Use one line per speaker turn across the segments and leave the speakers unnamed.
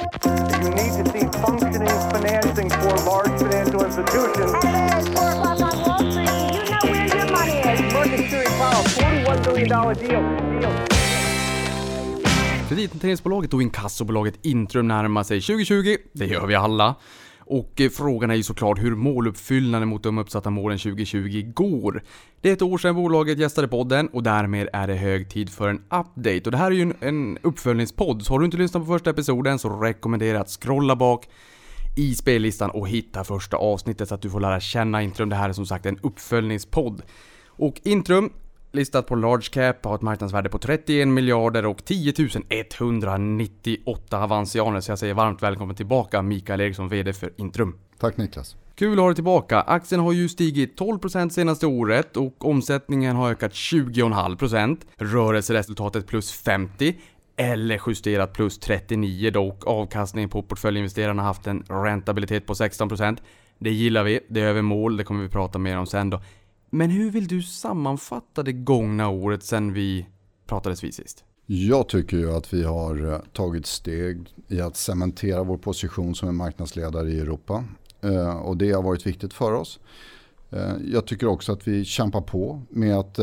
You need to see functioning financing for large financial institutions.
Hello, it's 4 o'clock on Wall Street. You know where your money is.
Market Security Powell, $41 billion deal. deal.
Kredithanteringsbolaget och inkassobolaget Intrum närmar sig 2020. Det gör vi alla. Och eh, frågan är ju såklart hur måluppfyllnaden mot de uppsatta målen 2020 går. Det är ett år sedan bolaget gästade podden och därmed är det hög tid för en update. Och det här är ju en, en uppföljningspodd, så har du inte lyssnat på första episoden så rekommenderar jag att scrolla bak i spellistan och hitta första avsnittet så att du får lära känna Intrum. Det här är som sagt en uppföljningspodd. Och Intrum listat på large cap, har ett marknadsvärde på 31 miljarder och 10 198 avansianer. Så jag säger varmt välkommen tillbaka Mikael Eriksson, VD för Intrum.
Tack Niklas.
Kul att ha dig tillbaka. Aktien har ju stigit 12% senaste året och omsättningen har ökat 20,5%. Rörelseresultatet plus 50 eller justerat plus 39 dock. Avkastningen på portföljinvesterarna har haft en räntabilitet på 16%. Det gillar vi, det är över mål, det kommer vi prata mer om sen då. Men hur vill du sammanfatta det gångna året sen vi pratades vid sist?
Jag tycker ju att vi har eh, tagit steg i att cementera vår position som en marknadsledare i Europa. Eh, och det har varit viktigt för oss. Eh, jag tycker också att vi kämpar på med att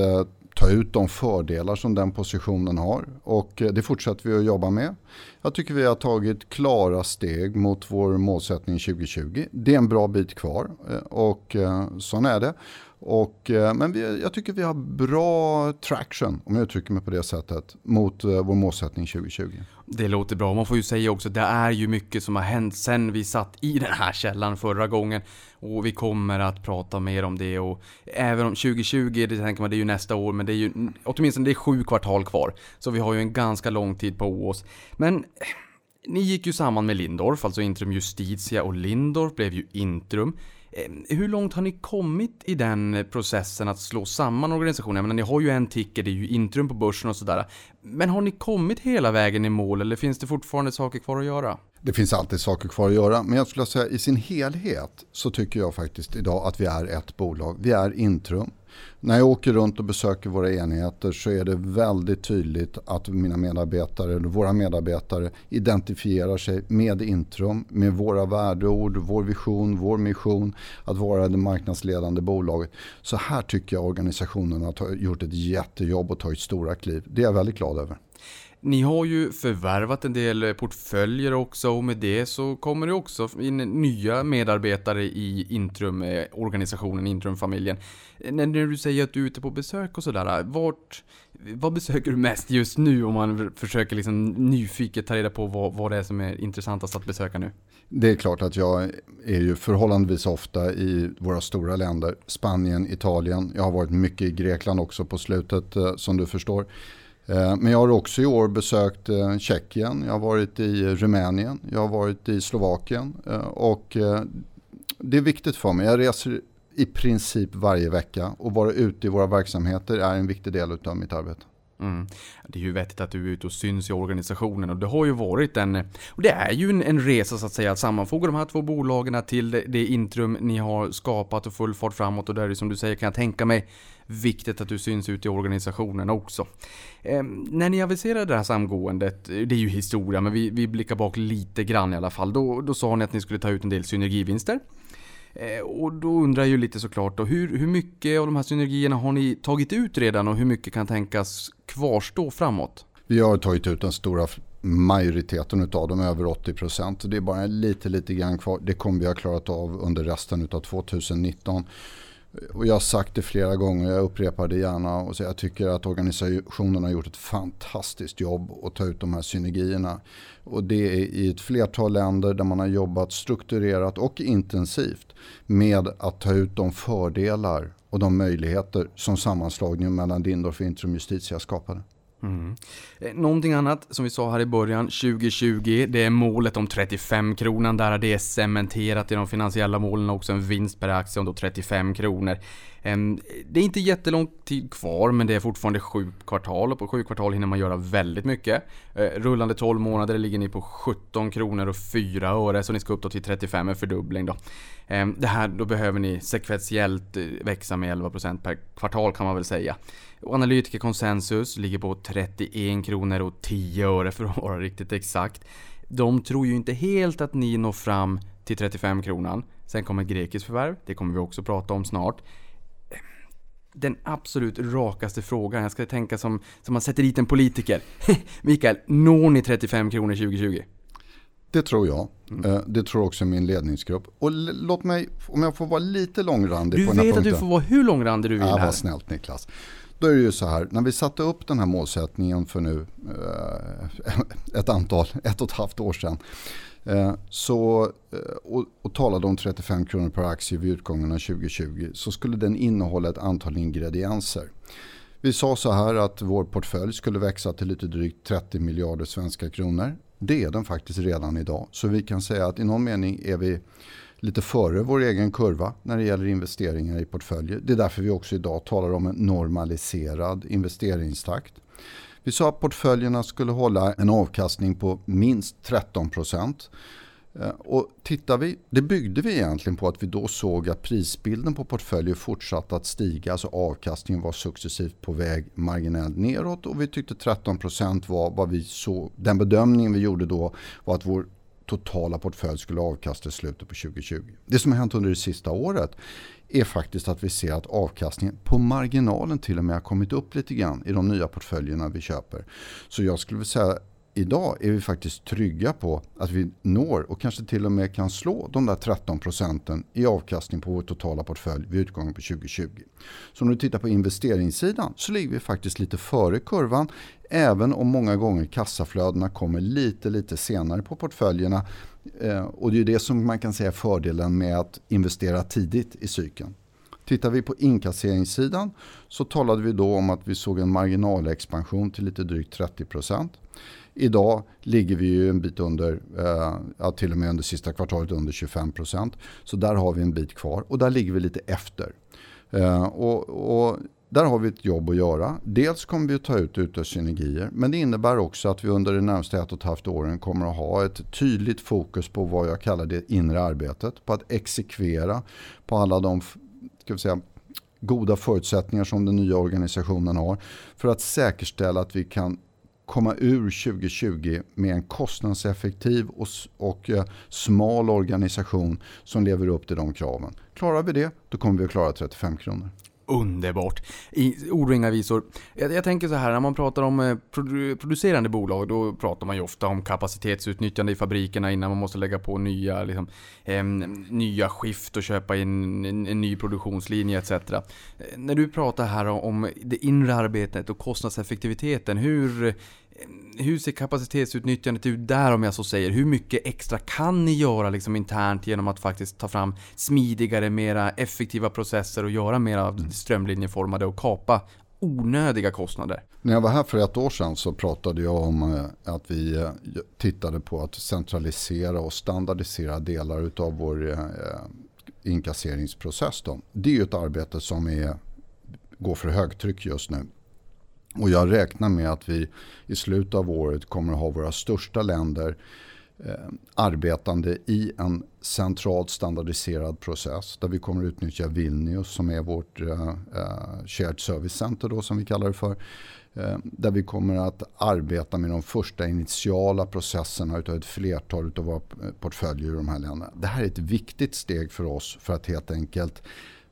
ta ut de fördelar som den positionen har. Och det fortsätter vi att jobba med. Jag tycker vi har tagit klara steg mot vår målsättning 2020. Det är en bra bit kvar och så är det. Och, eh, men vi, jag tycker vi har bra traction, om jag uttrycker mig på det sättet, mot eh, vår målsättning 2020.
Det låter bra. Man får ju säga också, det är ju mycket som har hänt sen vi satt i den här källan förra gången. Och vi kommer att prata mer om det och även om 2020, det tänker man, det är ju nästa år, men det är ju åtminstone det är sju kvartal kvar. Så vi har ju en ganska lång tid på oss. Men eh, ni gick ju samman med Lindorf, alltså Intrum Justitia och Lindorf blev ju Intrum. Eh, hur långt har ni kommit i den processen att slå samman organisationen? Jag menar, ni har ju en ticker, det är ju Intrum på börsen och sådär. Men har ni kommit hela vägen i mål eller finns det fortfarande saker kvar att göra?
Det finns alltid saker kvar att göra, men jag skulle säga i sin helhet så tycker jag faktiskt idag att vi är ett bolag. Vi är Intrum. När jag åker runt och besöker våra enheter så är det väldigt tydligt att mina medarbetare, eller våra medarbetare identifierar sig med Intrum, med våra värdeord, vår vision, vår mission att vara det marknadsledande bolaget. Så här tycker jag organisationen har gjort ett jättejobb och tagit stora kliv. Det är jag väldigt glad över.
Ni har ju förvärvat en del eh, portföljer också och med det så kommer det också in nya medarbetare i Intrum-organisationen, eh, Intrum-familjen. Eh, när du säger att du är ute på besök och sådär, vart, vad besöker du mest just nu om man försöker liksom nyfiket ta reda på vad, vad det är som är intressantast att besöka nu?
Det är klart att jag är ju förhållandevis ofta i våra stora länder, Spanien, Italien. Jag har varit mycket i Grekland också på slutet som du förstår. Eh, men jag har också i år besökt eh, Tjeckien, jag har varit i Rumänien, jag har varit i Slovakien eh, och det är viktigt för mig. Jag reser i princip varje vecka och vara ute i våra verksamheter är en viktig del av mitt arbete.
Mm. Det är ju vettigt att du är ute och syns i organisationen och det har ju varit en... Och det är ju en, en resa så att säga att sammanfoga de här två bolagen till det, det intrum ni har skapat och full fart framåt och där är som du säger kan jag tänka mig viktigt att du syns ute i organisationen också. Eh, när ni aviserade det här samgåendet, eh, det är ju historia men vi, vi blickar bak lite grann i alla fall. Då, då sa ni att ni skulle ta ut en del synergivinster. Eh, och då undrar jag ju lite såklart då, hur, hur mycket av de här synergierna har ni tagit ut redan och hur mycket kan tänkas kvarstå framåt?
Vi har tagit ut den stora majoriteten av dem, över 80 procent. Det är bara lite, lite grann kvar. Det kommer vi ha klarat av under resten av 2019. Och jag har sagt det flera gånger, jag upprepar det gärna. Och så jag tycker att organisationen har gjort ett fantastiskt jobb att ta ut de här synergierna. Och det är i ett flertal länder där man har jobbat strukturerat och intensivt med att ta ut de fördelar och de möjligheter som sammanslagningen mellan Dindorf och Intrum Justitia skapade.
Mm. Eh, någonting annat som vi sa här i början, 2020, det är målet om 35 kronan. Där är det cementerat i de finansiella målen också en vinst per aktie om då 35 kronor. Ehm, det är inte jättelång tid kvar men det är fortfarande sju kvartal och på sju kvartal hinner man göra väldigt mycket. Eh, rullande 12 månader ligger ni på 17 kronor och 4 öre så ni ska upp till 35, en fördubbling då. Ehm, det här, då behöver ni sekventiellt eh, växa med 11% per kvartal kan man väl säga. Och analytikerkonsensus ligger på 31 kronor och 10 öre för att vara riktigt exakt. De tror ju inte helt att ni når fram till 35 kronan. Sen kommer ett grekiskt förvärv, det kommer vi också prata om snart. Ehm, den absolut rakaste frågan, jag ska tänka som, som man sätter dit en politiker. Mikael, når ni 35 kronor 2020?
Det tror jag. Eh, Det tror också min ledningsgrupp. Och låt mig, om jag får vara lite långrandig
Du
på den här
vet att
punkten.
du får vara hur långrandig du vill
Ja,
här.
vad snällt Niklas. Då är det ju så här, när vi satte upp den här målsättningen för nu eh, ett antal, ett och ett halvt år sedan. Eh, så, eh, och, och talade om 35 kronor per aktie vid utgången av 2020 så skulle den innehålla ett antal ingredienser. Vi sa så här att vår portfölj skulle växa till lite drygt 30 miljarder svenska kronor. Det är den faktiskt redan idag. Så vi kan säga att i någon mening är vi lite före vår egen kurva när det gäller investeringar i portföljer. Det är därför vi också idag talar om en normaliserad investeringstakt. Vi sa att portföljerna skulle hålla en avkastning på minst 13 procent. Eh, och tittar vi, det byggde vi egentligen på att vi då såg att prisbilden på portföljer fortsatte att stiga. Alltså avkastningen var successivt på väg marginellt neråt och vi tyckte 13% var vad vi såg. Den bedömningen vi gjorde då var att vår totala portfölj skulle avkasta i slutet på 2020. Det som har hänt under det sista året är faktiskt att vi ser att avkastningen på marginalen till och med har kommit upp lite grann i de nya portföljerna vi köper. Så jag skulle vilja säga idag är vi faktiskt trygga på att vi når och kanske till och med kan slå de där 13 procenten i avkastning på vår totala portfölj vid utgången på 2020. Så om du tittar på investeringssidan så ligger vi faktiskt lite före kurvan även om många gånger kassaflödena kommer lite lite senare på portföljerna. Eh, Och det är det som man kan säga är fördelen med att investera tidigt i cykeln. Tittar vi på inkasseringssidan så talade vi då om att vi såg en marginalexpansion till lite drygt 30 procent. Idag ligger vi ju en bit under, eh, ja, till och med under sista kvartalet under 25 procent. Så där har vi en bit kvar och där ligger vi lite efter. Eh, och, och där har vi ett jobb att göra. Dels kommer vi att ta ut utsynergier men det innebär också att vi under de närmaste ett och ett halvt åren kommer att ha ett tydligt fokus på vad jag kallar det inre arbetet. På att exekvera på alla de ska vi säga, goda förutsättningar som den nya organisationen har för att säkerställa att vi kan komma ur 2020 med en kostnadseffektiv och, och eh, smal organisation som lever upp till de kraven. Klarar vi det, då kommer vi att klara 35 kronor.
Underbart. I ord och inga visor. Jag, jag tänker så här, när man pratar om eh, produ producerande bolag, då pratar man ju ofta om kapacitetsutnyttjande i fabrikerna innan man måste lägga på nya, liksom, eh, nya skift och köpa in en, en ny produktionslinje etc. Eh, när du pratar här om det inre arbetet och kostnadseffektiviteten, hur, hur ser kapacitetsutnyttjandet ut där om jag så säger? Hur mycket extra kan ni göra liksom internt genom att faktiskt ta fram smidigare, mera effektiva processer och göra mera strömlinjeformade och kapa onödiga kostnader?
När jag var här för ett år sedan så pratade jag om eh, att vi eh, tittade på att centralisera och standardisera delar av vår eh, inkasseringsprocess. Då. Det är ett arbete som är, går för högtryck just nu. Och jag räknar med att vi i slutet av året kommer att ha våra största länder eh, arbetande i en centralt standardiserad process där vi kommer att utnyttja Vilnius som är vårt eh, eh, shared service center då, som vi kallar det för. Eh, där vi kommer att arbeta med de första initiala processerna utav ett flertal av våra portföljer i de här länderna. Det här är ett viktigt steg för oss för att helt enkelt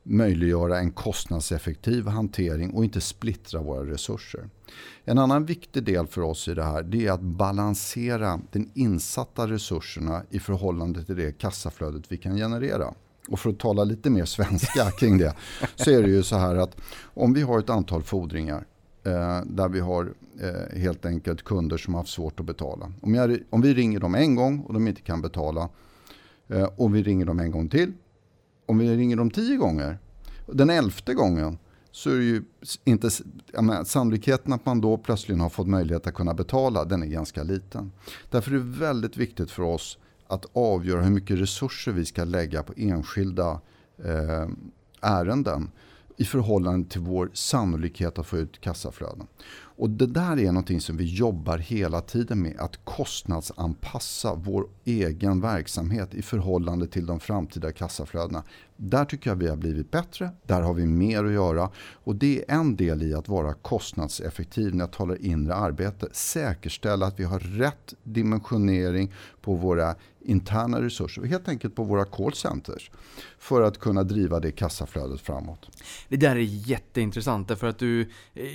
möjliggöra en kostnadseffektiv hantering och inte splittra våra resurser. En annan viktig del för oss i det här det är att balansera den insatta resurserna i förhållande till det kassaflödet vi kan generera. Och för att tala lite mer svenska kring det så är det ju så här att om vi har ett antal fordringar eh, där vi har eh, helt enkelt kunder som har haft svårt att betala. Om, jag, om vi ringer dem en gång och de inte kan betala eh, och vi ringer dem en gång till om vi ringer dem tio gånger, den elfte gången så är det ju inte, menar, sannolikheten att man då plötsligt har fått möjlighet att kunna betala, den är ganska liten. Därför är det väldigt viktigt för oss att avgöra hur mycket resurser vi ska lägga på enskilda eh, ärenden i förhållande till vår sannolikhet att få ut kassaflöden. Och det där är någonting som vi jobbar hela tiden med. Att kostnadsanpassa vår egen verksamhet i förhållande till de framtida kassaflödena. Där tycker jag vi har blivit bättre. Där har vi mer att göra. Och det är en del i att vara kostnadseffektiv när jag talar inre arbete. Säkerställa att vi har rätt dimensionering på våra interna resurser och helt enkelt på våra callcenters för att kunna driva det kassaflödet framåt.
Det där är jätteintressant därför att du... Eh,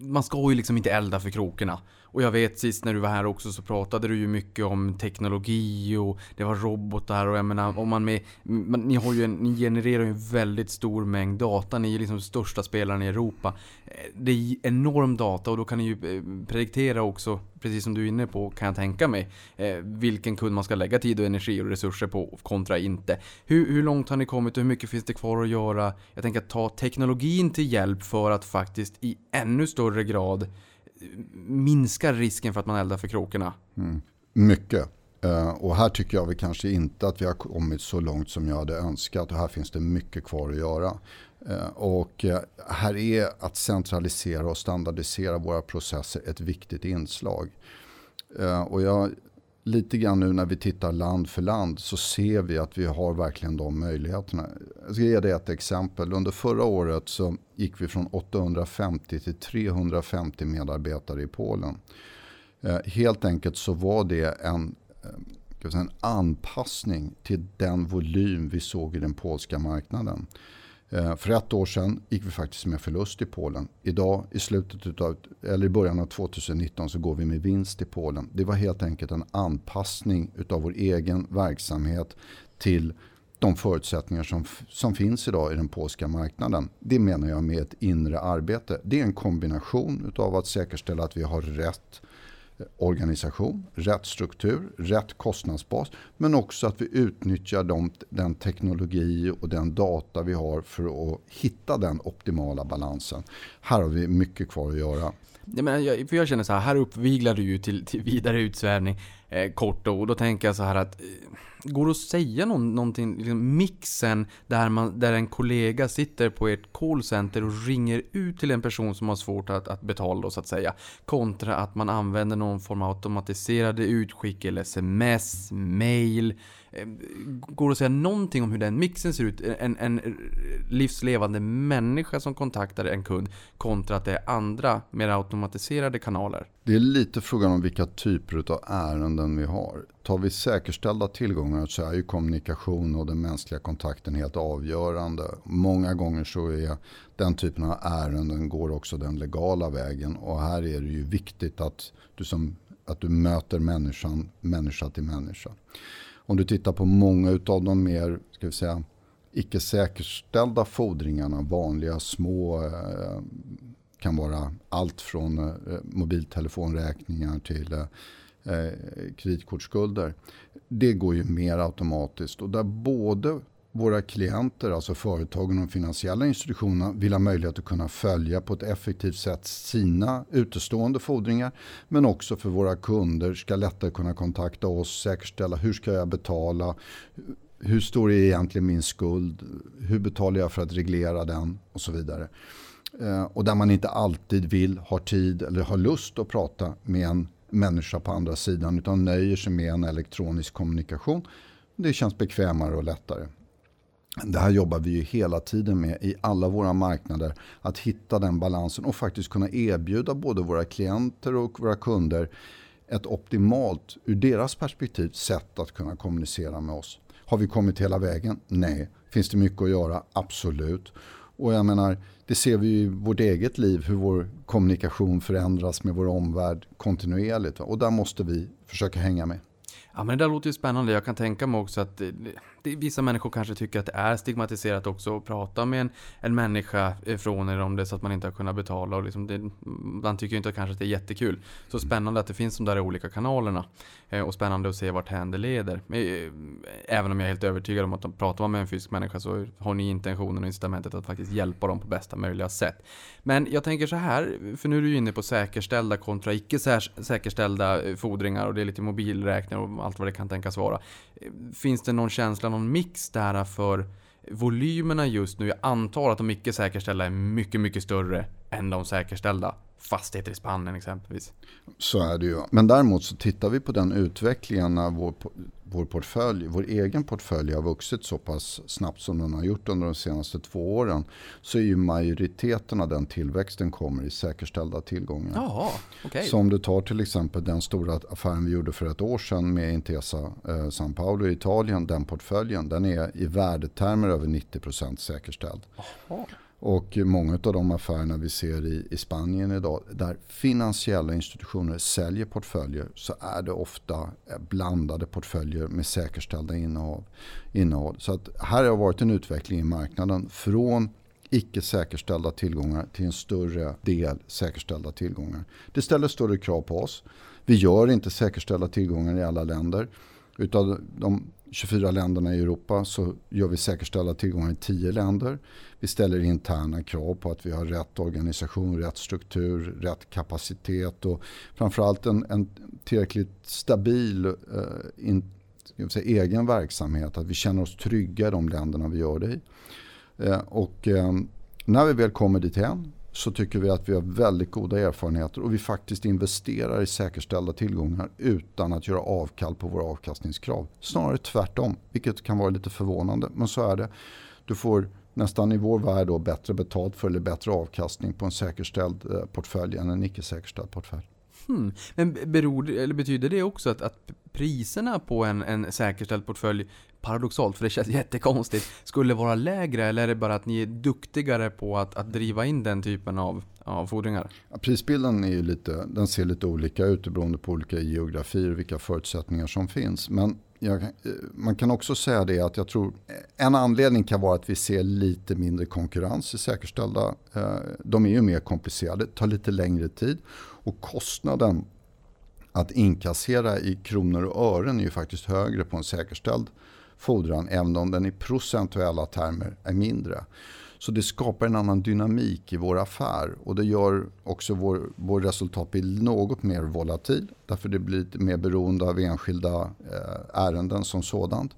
man ska ju liksom inte elda för krokarna. Och jag vet sist när du var här också så pratade du ju mycket om teknologi och det var robotar och jag menar om man med... Man, ni, har ju en, ni genererar ju en väldigt stor mängd data. Ni är ju liksom största spelaren i Europa. Eh, det är enorm data och då kan ni ju eh, prediktera också, precis som du är inne på kan jag tänka mig, eh, vilken kund man ska lägga tid och energi och resurser på kontra inte. Hur, hur långt har ni kommit och hur mycket finns det kvar att göra? Jag tänker att ta teknologin till hjälp för att faktiskt i ännu större grad minskar risken för att man eldar för krokarna. Mm.
Mycket. Eh, och här tycker jag vi kanske inte att vi har kommit så långt som jag hade önskat och här finns det mycket kvar att göra. Eh, och eh, här är att centralisera och standardisera våra processer ett viktigt inslag. Och jag, lite grann nu när vi tittar land för land så ser vi att vi har verkligen de möjligheterna. Jag ska ge dig ett exempel. Under förra året så gick vi från 850 till 350 medarbetare i Polen. Eh, helt enkelt så var det en, eh, en anpassning till den volym vi såg i den polska marknaden. Eh, för ett år sedan gick vi faktiskt med förlust i Polen. Idag i slutet utav, eller i början av 2019 så går vi med vinst i Polen. Det var helt enkelt en anpassning utav vår egen verksamhet till de förutsättningar som, som finns idag i den polska marknaden. Det menar jag med ett inre arbete. Det är en kombination utav att säkerställa att vi har rätt organisation, rätt struktur, rätt kostnadsbas. Men också att vi utnyttjar de, den teknologi och den data vi har för att hitta den optimala balansen. Här har vi mycket kvar att göra.
Jag, menar, jag, för jag känner så här, här uppviglar du ju till, till vidare utsvävning eh, kort och då tänker jag så här att eh, Går det att säga någon, någonting, liksom mixen där, man, där en kollega sitter på ett callcenter och ringer ut till en person som har svårt att, att betala då, så att säga Kontra att man använder någon form av automatiserade utskick eller sms, mail Eh, går det att säga någonting om hur den mixen ser ut? En, en livslevande människa som kontaktar en kund kontra att det är andra, mer automatiserade kanaler.
Det är lite frågan om vilka typer av ärenden vi har. Tar vi säkerställda tillgångar så är ju kommunikation och den mänskliga kontakten helt avgörande. Många gånger så är den typen av ärenden går också den legala vägen och här är det ju viktigt att du, som, att du möter människan, människa till människa. Om du tittar på många av de mer, ska vi säga, icke säkerställda fordringarna, vanliga små, eh, kan vara allt från eh, mobiltelefonräkningar till eh, kreditkortsskulder. Det går ju mer automatiskt och där både våra klienter, alltså företagen och de finansiella institutionerna vill ha möjlighet att kunna följa på ett effektivt sätt sina utestående fordringar. Men också för våra kunder ska lättare kunna kontakta oss, säkerställa hur ska jag betala, hur stor är egentligen min skuld, hur betalar jag för att reglera den och så vidare. Eh, och där man inte alltid vill, har tid eller har lust att prata med en människa på andra sidan utan nöjer sig med en elektronisk kommunikation. Det känns bekvämare och lättare. Det här jobbar vi ju hela tiden med i alla våra marknader. Att hitta den balansen och faktiskt kunna erbjuda både våra klienter och våra kunder ett optimalt, ur deras perspektiv, sätt att kunna kommunicera med oss. Har vi kommit hela vägen? Nej. Finns det mycket att göra? Absolut. Och jag menar, det ser vi ju i vårt eget liv hur vår kommunikation förändras med vår omvärld kontinuerligt. Och där måste vi försöka hänga med.
Ja men det där låter ju spännande. Jag kan tänka mig också att det, vissa människor kanske tycker att det är stigmatiserat också att prata med en, en människa från er om det så att man inte har kunnat betala. Och liksom det, man tycker ju inte kanske att det är jättekul. Så spännande att det finns de där olika kanalerna. Eh, och spännande att se vart hän det leder. Eh, även om jag är helt övertygad om att de pratar man med en fysisk människa så har ni intentionen och incitamentet att faktiskt hjälpa dem på bästa möjliga sätt. Men jag tänker så här, för nu är du ju inne på säkerställda kontra icke säkerställda eh, fordringar och det är lite mobilräkningar och allt vad det kan tänkas vara. Finns det någon känsla, någon mix där för volymerna just nu? Jag antar att de icke säkerställda är mycket, mycket större än de säkerställda. fastigheter i Spanien exempelvis.
Så är det ju. Men däremot så tittar vi på den utvecklingen när vår, vår portfölj, vår egen portfölj har vuxit så pass snabbt som den har gjort under de senaste två åren. Så är ju majoriteten av den tillväxten kommer i säkerställda tillgångar.
Jaha, okej.
Så om du tar till exempel den stora affären vi gjorde för ett år sedan med Intesa eh, San Paolo i Italien. Den portföljen den är i värdetermer över 90% säkerställd.
Jaha.
Och många av de affärerna vi ser i, i Spanien idag där finansiella institutioner säljer portföljer så är det ofta blandade portföljer med säkerställda innehav. innehåll. Så att här har varit en utveckling i marknaden från icke säkerställda tillgångar till en större del säkerställda tillgångar. Det ställer större krav på oss. Vi gör inte säkerställda tillgångar i alla länder. Utav de 24 länderna i Europa så gör vi säkerställda tillgångar i 10 länder. Vi ställer interna krav på att vi har rätt organisation, rätt struktur, rätt kapacitet och framförallt en, en tillräckligt stabil eh, in, säga, egen verksamhet. Att vi känner oss trygga i de länderna vi gör det i. Eh, och eh, när vi väl kommer dit hem så tycker vi att vi har väldigt goda erfarenheter och vi faktiskt investerar i säkerställda tillgångar utan att göra avkall på våra avkastningskrav. Snarare tvärtom, vilket kan vara lite förvånande, men så är det. Du får nästan i vår värld då bättre betalt för eller bättre avkastning på en säkerställd eh, portfölj än en icke säkerställd portfölj.
Hmm. Men beror, eller betyder det också att, att priserna på en, en säkerställd portfölj, paradoxalt för det känns jättekonstigt, skulle vara lägre? Eller är det bara att ni är duktigare på att, att driva in den typen av, av fordringar?
Ja, prisbilden är ju lite, den ser lite olika ut beroende på olika geografier och vilka förutsättningar som finns. Men jag, eh, man kan också säga det att jag tror eh, en anledning kan vara att vi ser lite mindre konkurrens i säkerställda. Eh, de är ju mer komplicerade, tar lite längre tid och kostnaden att inkassera i kronor och ören är ju faktiskt högre på en säkerställd fordran även om den i procentuella termer är mindre. Så det skapar en annan dynamik i vår affär och det gör också vår, vår resultatbild något mer volatil. Därför det blir lite mer beroende av enskilda eh, ärenden som sådant.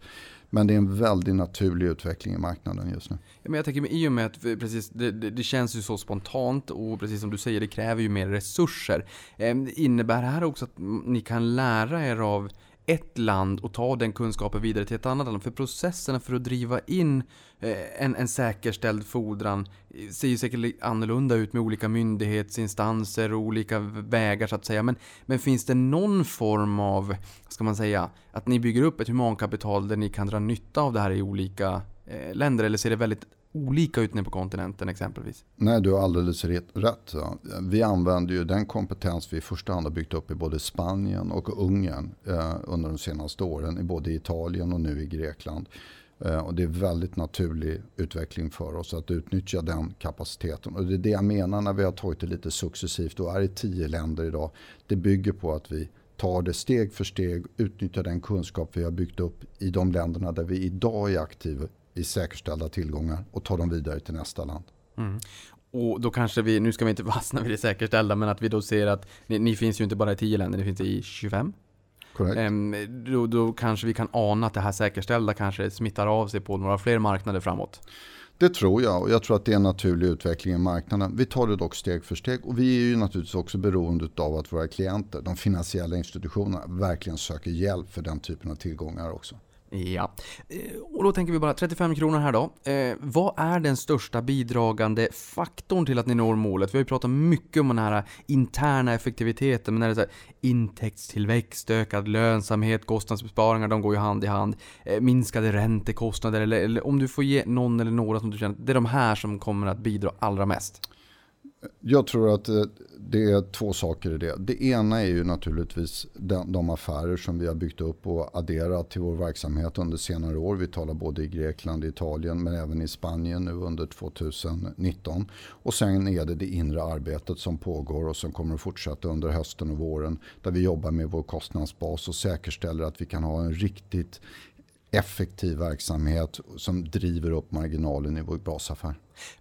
Men det är en väldigt naturlig utveckling i marknaden just nu.
Ja, men jag tänker i och med att precis, det, det, det, känns ju så spontant och precis som du säger, det kräver ju mer resurser. Eh, innebär det här också att ni kan lära er av ett land och ta den kunskapen vidare till ett annat land. För processerna för att driva in eh, en, en säkerställd fordran eh, ser ju säkert annorlunda ut med olika myndighetsinstanser och olika vägar så att säga. Men, men finns det någon form av, ska man säga, att ni bygger upp ett humankapital där ni kan dra nytta av det här i olika eh, länder? Eller ser det väldigt olika ut nere på kontinenten exempelvis?
Nej, du har alldeles rätt. Vi använder ju den kompetens vi i första hand har byggt upp i både Spanien och Ungern eh, under de senaste åren, i både Italien och nu i Grekland. Eh, och det är väldigt naturlig utveckling för oss att utnyttja den kapaciteten. Och det är det jag menar när vi har tagit det lite successivt och är i tio länder idag. Det bygger på att vi tar det steg för steg, utnyttjar den kunskap vi har byggt upp i de länderna där vi idag är aktiva i säkerställda tillgångar och tar dem vidare till nästa land.
Mm. Och då kanske vi, nu ska vi inte fastna vid det säkerställda, men att vi då ser att ni, ni finns ju inte bara i 10 länder, ni finns i 25.
Korrekt.
Ehm, då, då kanske vi kan ana att det här säkerställda kanske smittar av sig på några fler marknader framåt.
Det tror jag och jag tror att det är en naturlig utveckling i marknaden. Vi tar det dock steg för steg och vi är ju naturligtvis också beroende av att våra klienter, de finansiella institutionerna, verkligen söker hjälp för den typen av tillgångar också.
Ja, eh, och då tänker vi bara 35 kronor här då. Eh, vad är den största bidragande faktorn till att ni når målet? Vi har ju pratat mycket om den här interna effektiviteten, men är det så här, intäktstillväxt, ökad lönsamhet, kostnadsbesparingar, de går ju hand i hand. Eh, minskade räntekostnader, eller, eller om du får ge någon eller några som du känner, det är de här som kommer att bidra allra mest.
Jag tror att eh, det är två saker i det. Det ena är ju naturligtvis de, de, affärer som vi har byggt upp och adderat till vår verksamhet under senare år. Vi talar både i Grekland, Italien men även i Spanien nu under 2019. Och sen är det det inre arbetet som pågår och som kommer att fortsätta under hösten och våren. Där vi jobbar med vår kostnadsbas och säkerställer att vi kan ha en riktigt effektiv verksamhet som driver upp marginalen i vår basaffär.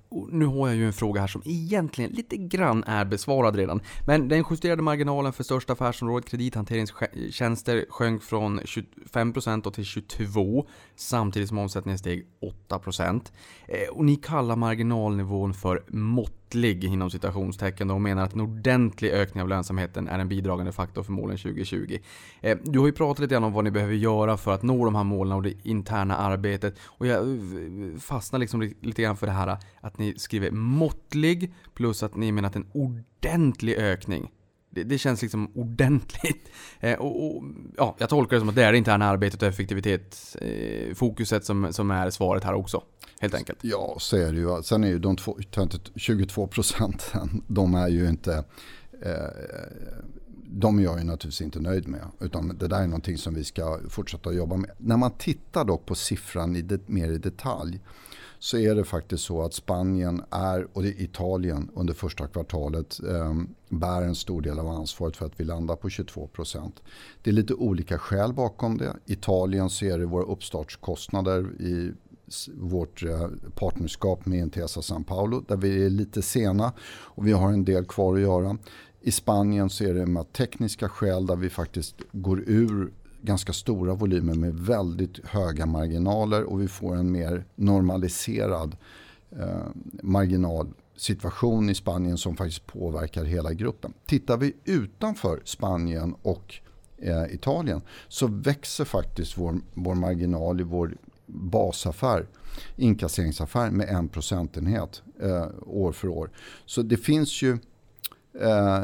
Och nu har jag ju en fråga här som egentligen lite grann är besvarad redan. Men den justerade marginalen för största affärsområdet kredithanteringstjänster sjönk från 25% till 22% samtidigt som omsättningen steg 8%. Eh, och ni kallar marginalnivån för mått måttlig inom citationstecken och menar att en ordentlig ökning av lönsamheten är en bidragande faktor för målen 2020. Eh, du har ju pratat lite grann om vad ni behöver göra för att nå de här målen och det interna arbetet och jag eh, fastnar liksom lite grann för det här eh, att ni skriver måttlig plus att ni menar att en ordentlig ökning. Det, det känns liksom ordentligt. Eh, och, och, ja, jag tolkar det som att det är det interna arbetet och effektivitet, eh, fokuset som, som är svaret här också. Helt enkelt.
Ja, så är det ju. Sen är ju de två, 22 procenten, de är ju inte eh, de är jag ju naturligtvis inte nöjd med. Utan det där är någonting som vi ska fortsätta jobba med. När man tittar dock på siffran i det, mer i detalj så är det faktiskt så att Spanien är, och Italien under första kvartalet eh, bär en stor del av ansvaret för att vi landar på 22% Det är lite olika skäl bakom det. Italien så är det våra uppstartskostnader i vårt eh, partnerskap med Intesa San Paulo där vi är lite sena och vi har en del kvar att göra. I Spanien så är det med tekniska skäl där vi faktiskt går ur ganska stora volymer med väldigt höga marginaler och vi får en mer normaliserad eh, marginalsituation i Spanien som faktiskt påverkar hela gruppen. Tittar vi utanför Spanien och eh, Italien så växer faktiskt vår, vår marginal i vår basaffär, inkasseringsaffär med en procentenhet eh, år för år. Så det finns ju eh,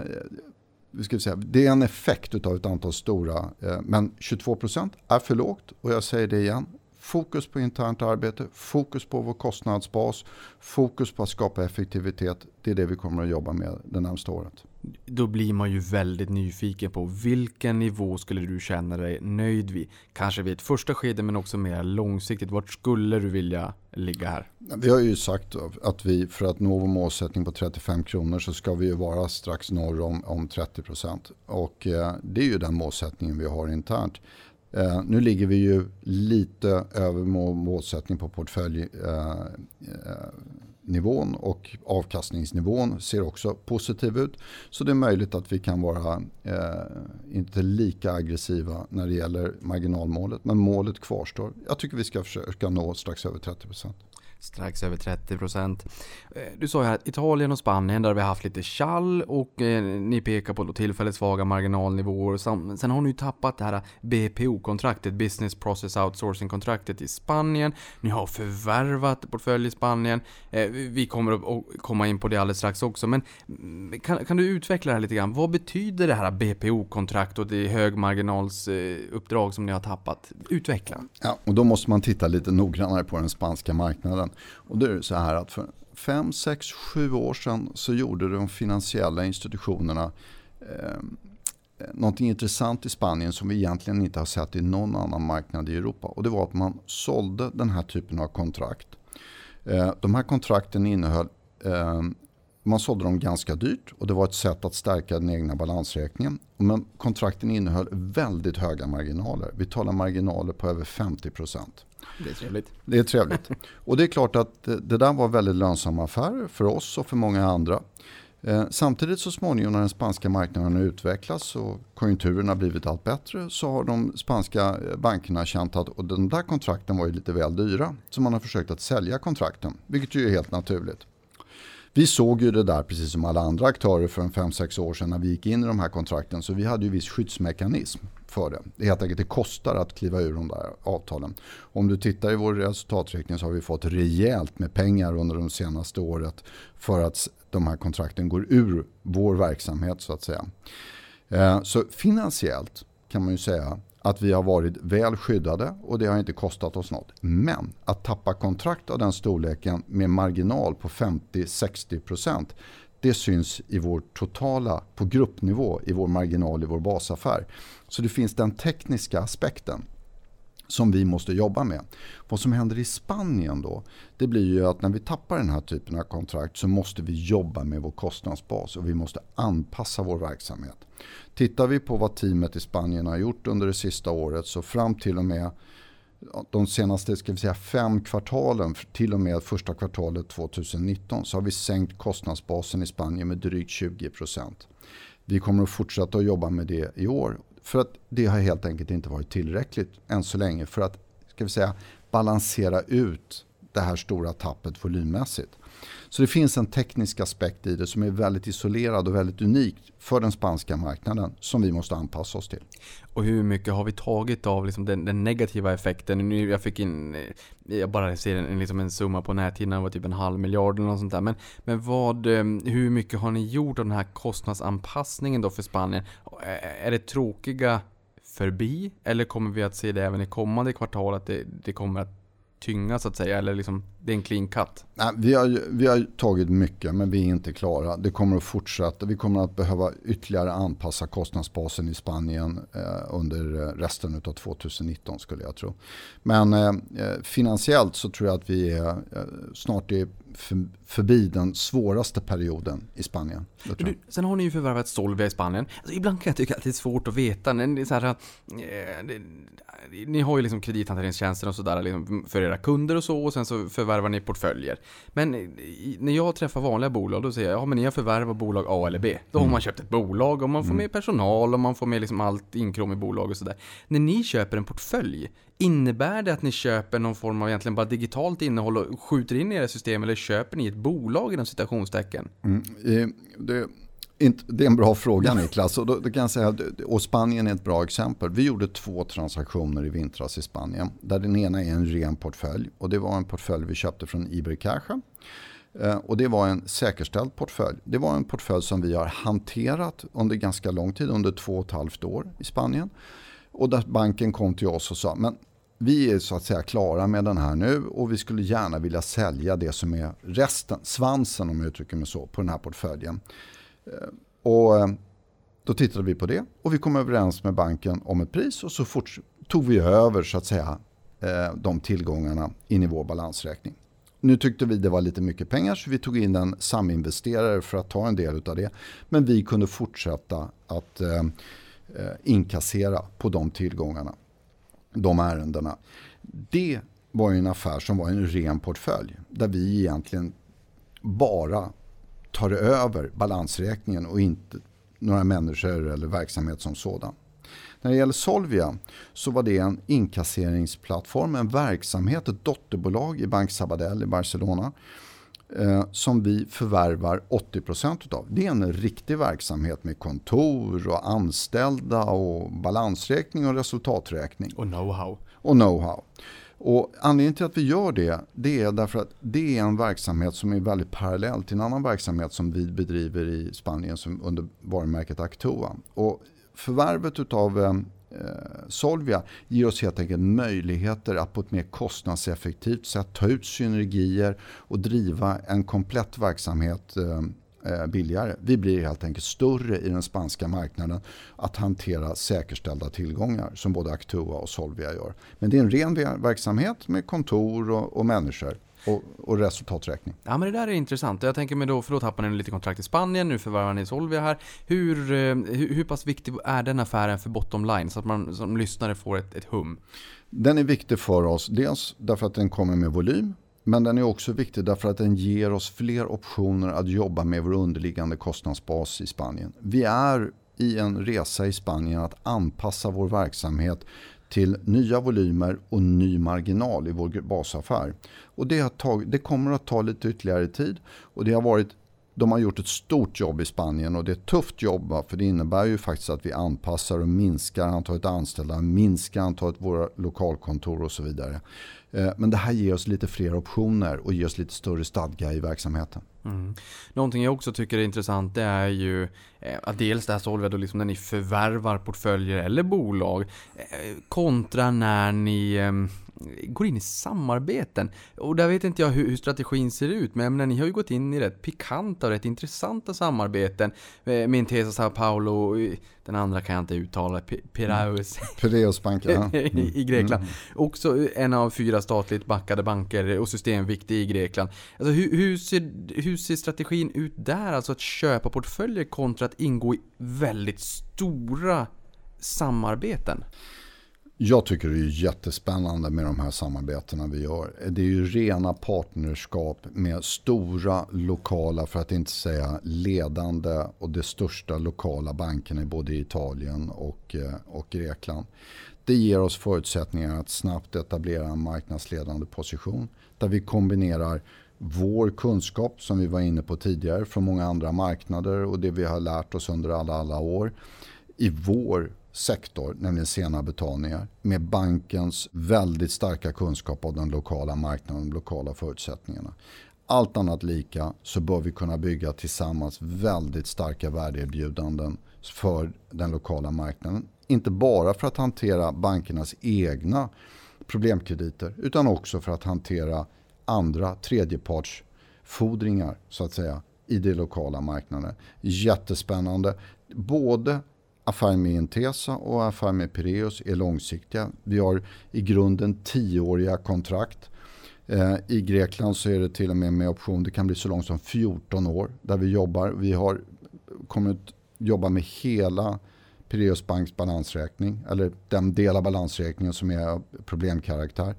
ska säga, det är en effekt av ett antal stora. Eh, men 22% är för lågt och jag säger det igen. Fokus på internt arbete, fokus på vår kostnadsbas, fokus på att skapa effektivitet. Det är det vi kommer att jobba med det närmsta året.
Då blir man ju väldigt nyfiken på vilken nivå skulle du känna dig nöjd vid? Kanske vid ett första skede men också mer långsiktigt. Vart skulle du vilja ligga här?
Vi har ju sagt att vi för att nå vår målsättning på 35 kronor så ska vi ju vara strax norr om, om 30 procent. Och eh, det är ju den målsättningen vi har internt. Eh, nu ligger vi ju lite över målsättning på portfölj. eh, eh och avkastningsnivån ser också positiv ut. Så det är möjligt att vi kan vara eh, inte lika aggressiva när det gäller marginalmålet. Men målet kvarstår. Jag tycker vi ska försöka nå strax över 30 procent
strax över 30%. Eh, du sa ju här att Italien och Spanien, där har vi haft lite kall och eh, ni pekar på då tillfälligt svaga marginalnivåer. Sen har ni ju tappat det här BPO-kontraktet, Business Process Outsourcing-kontraktet i Spanien. Ni har förvärvat portfölj i Spanien. Eh, vi kommer att komma in på det alldeles strax också, men mm, kan, kan du utveckla det här lite grann? Vad betyder det här BPO-kontrakt och det högmarginalsuppdrag som ni har tappat? Utveckla.
Ja, och då måste man titta lite noggrannare på den spanska marknaden. Och det är så här att för 5, 6, 7 år sedan så gjorde de finansiella institutionerna ehm, eh, någonting intressant i Spanien som vi egentligen inte har sett i någon annan marknad i Europa. Och det var att man sålde den här typen av kontrakt. Eh, de här kontrakten innehöll eh, man sålde dem ganska dyrt och det var ett sätt att stärka den egna balansräkningen. Men kontrakten innehöll väldigt höga marginaler. Vi talar marginaler på över 50 procent.
Det är trevligt.
Det är trevligt. Och det är klart att det där var väldigt lönsamma affärer för oss och för många andra. Eh, samtidigt så småningom när den spanska marknaden har utvecklats och konjunkturen har blivit allt bättre så har de spanska eh, bankerna känt att och den där kontrakten var ju lite väl dyra. Så man har försökt att sälja kontrakten, vilket ju är helt naturligt. Vi såg ju det där precis som alla andra aktörer för en 5-6 år sedan när vi gick in i de här kontrakten. Så vi hade ju viss skyddsmekanism för det. Det är helt enkelt det kostar att kliva ur de där avtalen. Om du tittar i vår resultaträkning så har vi fått rejält med pengar under de senaste året för att de här kontrakten går ur vår verksamhet så att säga. Eh, så finansiellt kan man ju säga att vi har varit väl skyddade och det har inte kostat oss något. Men att tappa kontrakt av den storleken med marginal på 50-60% det syns i vår totala, på gruppnivå, i vår marginal i vår basaffär. Så det finns den tekniska aspekten som vi måste jobba med. Vad som händer i Spanien då, det blir ju att när vi tappar den här typen av kontrakt så måste vi jobba med vår kostnadsbas och vi måste anpassa vår verksamhet. Tittar vi på vad teamet i Spanien har gjort under det sista året så fram till och med de senaste ska vi säga, fem kvartalen, till och med första kvartalet 2019, så har vi sänkt kostnadsbasen i Spanien med drygt 20 procent. Vi kommer att fortsätta att jobba med det i år. För att det har helt enkelt inte varit tillräckligt än så länge för att ska vi säga, balansera ut det här stora tappet volymmässigt. Så det finns en teknisk aspekt i det som är väldigt isolerad och väldigt unik för den spanska marknaden som vi måste anpassa oss till.
Och hur mycket har vi tagit av liksom den, den, negativa effekten? Nu, jag fick in, eh, jag bara ser en, liksom en summa på näthinnan, det var typ en halv miljard eller något sånt där. Men, men vad, eh, hur mycket har ni gjort av den här kostnadsanpassningen då för Spanien? Eh, är det tråkiga förbi? Eller kommer vi att se det även i kommande kvartal att det, det kommer att tynga så att säga? Eller liksom, det är en clean cut?
Nej, vi, har, vi har tagit mycket men vi är inte klara. Det kommer att fortsätta. Vi kommer att behöva ytterligare anpassa kostnadsbasen i Spanien eh, under eh, resten av 2019 skulle jag tro. Men eh, eh, finansiellt så tror jag att vi är, eh, snart är för, förbi den svåraste perioden i Spanien.
Du, sen har ni ju förvärvat Solvia i Spanien. Alltså, ibland kan jag tycka att det är svårt att veta. Är så här, eh, det, ni har ju liksom kredithanteringstjänster och sådär liksom för era kunder och så och sen så förvärvar ni portföljer. Men när jag träffar vanliga bolag då säger jag ja men ni har förvärvat bolag A eller B. Då har mm. man köpt ett bolag och man får mm. med personal och man får med liksom allt inkrom i bolag och sådär. När ni köper en portfölj, Innebär det att ni köper någon form av egentligen bara digitalt innehåll och skjuter in i era system eller köper ni ett bolag inom citationstecken? Mm,
det, det är en bra fråga Niklas. Och då, då kan jag säga, och Spanien är ett bra exempel. Vi gjorde två transaktioner i vintras i Spanien. Där den ena är en ren portfölj. Och det var en portfölj vi köpte från Ibercaja. Eh, och det var en säkerställd portfölj. Det var en portfölj som vi har hanterat under ganska lång tid, under två och ett halvt år i Spanien. Och där banken kom till oss och sa, men vi är så att säga klara med den här nu och vi skulle gärna vilja sälja det som är resten, svansen om jag uttrycker mig så, på den här portföljen. Eh, och eh, då tittade vi på det och vi kom överens med banken om ett pris och så fort tog vi över så att säga eh, de tillgångarna in i vår balansräkning. Nu tyckte vi det var lite mycket pengar så vi tog in en saminvesterare för att ta en del av det. Men vi kunde fortsätta att inkassera på de tillgångarna de ärendena. Det var en affär som var en ren portfölj där vi egentligen bara tar över balansräkningen och inte några människor eller verksamhet som sådan. När det gäller Solvia så var det en inkasseringsplattform, en verksamhet, ett dotterbolag i Bank Sabadell i Barcelona eh, som vi förvärvar 80% av. Det är en riktig verksamhet med kontor och anställda och balansräkning och resultaträkning.
Och know-how.
Och know-how. Och anledningen till att vi gör det, det är därför att det är en verksamhet som är väldigt parallell till en annan verksamhet som vi bedriver i Spanien som under varumärket Actua. Och förvärvet av eh, Solvia ger oss helt enkelt möjligheter att på ett mer kostnadseffektivt sätt ta ut synergier och driva en komplett verksamhet eh, billigare. Vi blir helt enkelt större i den spanska marknaden att hantera säkerställda tillgångar som både Actua och Solvia gör. Men det är en ren verksamhet med kontor och, och människor. Och, och, resultaträkning.
Ja men det där är intressant. Jag tänker mig då, för då tappar ni lite kontrakt i Spanien, nu förvärvar ni Solvia här. Hur, hur, hur pass viktig är den affären för bottom line? Så att man som lyssnare får ett, ett hum.
Den är viktig för oss, dels därför att den kommer med volym. Men den är också viktig därför att den ger oss fler optioner att jobba med vår underliggande kostnadsbas i Spanien. Vi är i en resa i Spanien att anpassa vår verksamhet till nya volymer och ny marginal i vår basaffär. Och det, har tagit, det kommer att ta lite ytterligare tid och det har varit de har gjort ett stort jobb i Spanien och det är ett tufft jobb för det innebär ju faktiskt att vi anpassar och minskar antalet anställda, minskar antalet våra lokalkontor och så vidare. Eh, men det här ger oss lite fler optioner och ger oss lite större stadga i verksamheten.
Mm. Någonting jag också tycker är intressant det är ju eh, att dels det här Solveig liksom när ni förvärvar portföljer eller bolag eh, kontra när ni ehm, går in i samarbeten. Och där vet inte jag hur, hur strategin ser ut, men menar, ni har ju gått in i rätt pikanta och rätt intressanta samarbeten. Eh, med Intesa Sao Paulo, den andra kan jag inte uttala, Piraeus.
Mm. Piraeus Bank, ja.
Mm. I Grekland. Mm. Också en av fyra statligt backade banker och systemviktig i Grekland. Alltså hur, hur, ser, hur ser strategin ut där? Alltså att köpa portföljer kontra att ingå i väldigt stora samarbeten?
Jag tycker det är jättespännande med de här samarbetena vi gör. Det är ju rena partnerskap med stora lokala, för att inte säga ledande och de största lokala bankerna i både Italien och, eh, och Grekland. Det ger oss förutsättningar att snabbt etablera en marknadsledande position där vi kombinerar vår kunskap som vi var inne på tidigare från många andra marknader och det vi har lärt oss under alla, alla år i vår sektor, nämligen sena betalningar, med bankens väldigt starka kunskap av den lokala marknaden och de lokala förutsättningarna. Allt annat lika så bör vi kunna bygga tillsammans väldigt starka värdeerbjudanden för den lokala marknaden. Inte bara för att hantera bankernas egna problemkrediter utan också för att hantera andra tredjepartsfordringar så att säga i de lokala marknaden. Jättespännande. Både affären med Intesa och affären med Pireus är långsiktiga. Vi har i grunden tioåriga kontrakt. Eh, I Grekland så är det till och med med option, det kan bli så långt som 14 år där vi jobbar. Vi har kommit jobba med hela Pireus Banks balansräkning, eller den del av balansräkningen som är av problemkaraktär.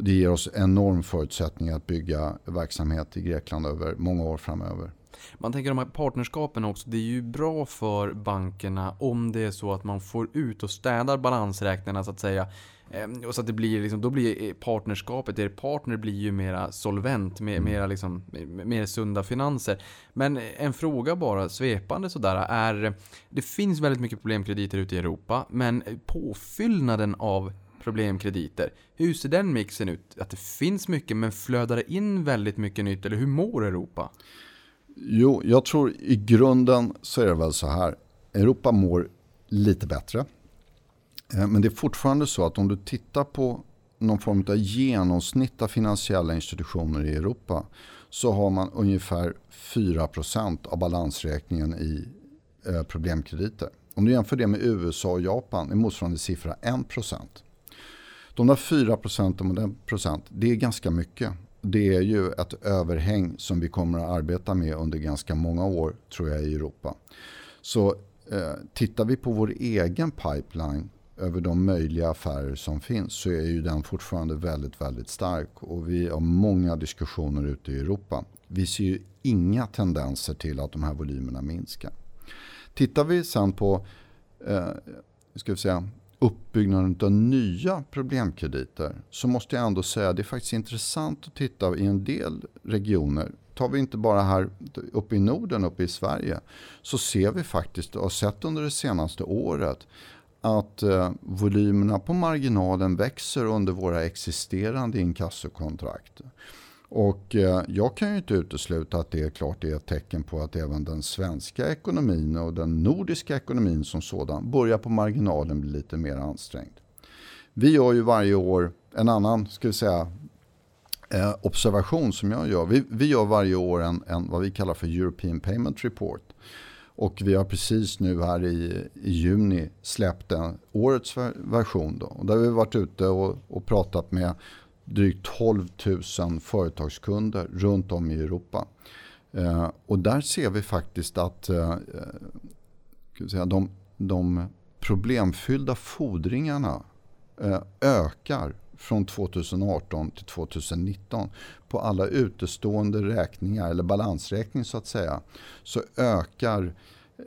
Det ger oss enorm förutsättning att bygga verksamhet i Grekland över många år framöver.
Man tänker de här partnerskapen också, det är ju bra för bankerna om det är så att man får ut och städar balansräkningarna så att säga. Ehm, och så att det blir liksom, då blir partnerskapet, er partner blir ju mera solvent, mer, mm. mera liksom, mer sunda finanser. Men en fråga bara, svepande sådär, är det finns väldigt mycket problemkrediter ute i Europa, men påfyllnaden av problemkrediter. Hur ser den mixen ut? Att det finns mycket men flödar det in väldigt mycket nytt? Eller hur mår Europa?
Jo, jag tror i grunden så är det väl så här. Europa mår lite bättre. Eh, men det är fortfarande så att om du tittar på någon form av genomsnitt av finansiella institutioner i Europa så har man ungefär 4% av balansräkningen i eh, problemkrediter. Om du jämför det med USA och Japan är motsvarande siffra 1%. De där 4 procenten och den procent, det är ganska mycket. Det är ju ett överhäng som vi kommer att arbeta med under ganska många år tror jag i Europa. Så eh, tittar vi på vår egen pipeline över de möjliga affärer som finns så är ju den fortfarande väldigt, väldigt stark. Och vi har många diskussioner ute i Europa. Vi ser ju inga tendenser till att de här volymerna minskar. Tittar vi sen på eh, ska vi säga, uppbyggnaden av nya problemkrediter så måste jag ändå säga att det är faktiskt intressant att titta i en del regioner. Tar vi inte bara här uppe i Norden, uppe i Sverige, så ser vi faktiskt och har sett under det senaste året att eh, volymerna på marginalen växer under våra existerande inkassokontrakt. Och eh, jag kan ju inte utesluta att det är klart det är ett tecken på att även den svenska ekonomin och den nordiska ekonomin som sådan börjar på marginalen bli lite mer ansträngd. Vi gör ju varje år en annan, ska vi säga, eh, observation som jag gör. Vi, vi gör varje år en, en, vad vi kallar för European Payment Report. Och vi har precis nu här i, i juni släppt en, årets version. Då, och där har vi varit ute och, och pratat med drygt 12 000 företagskunder runt om i Europa. Eh, och där ser vi faktiskt att eh, säga, de, de problemfyllda fordringarna eh, ökar från 2018 till 2019. På alla utestående räkningar, eller balansräkning så att säga, så ökar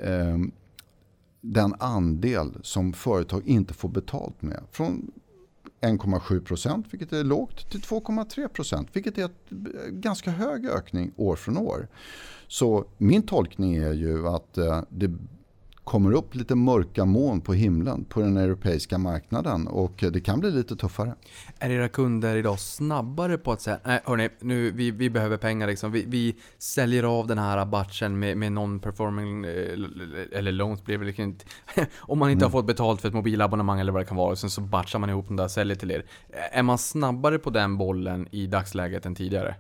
eh, den andel som företag inte får betalt med. Från 1,7 procent, vilket är lågt, till 2,3 procent, vilket är en eh, ganska hög ökning år från år. Så min tolkning är ju att eh, det kommer upp lite mörka moln på himlen på den europeiska marknaden och det kan bli lite tuffare.
Är era kunder idag snabbare på att säga nej hörni, nu, vi, vi behöver pengar liksom. Vi, vi säljer av den här batchen med, med non-performing eh, eller loans blir det inte. Om man inte mm. har fått betalt för ett mobilabonnemang eller vad det kan vara och sen så batchar man ihop den där och säljer till er. Är man snabbare på den bollen i dagsläget än tidigare?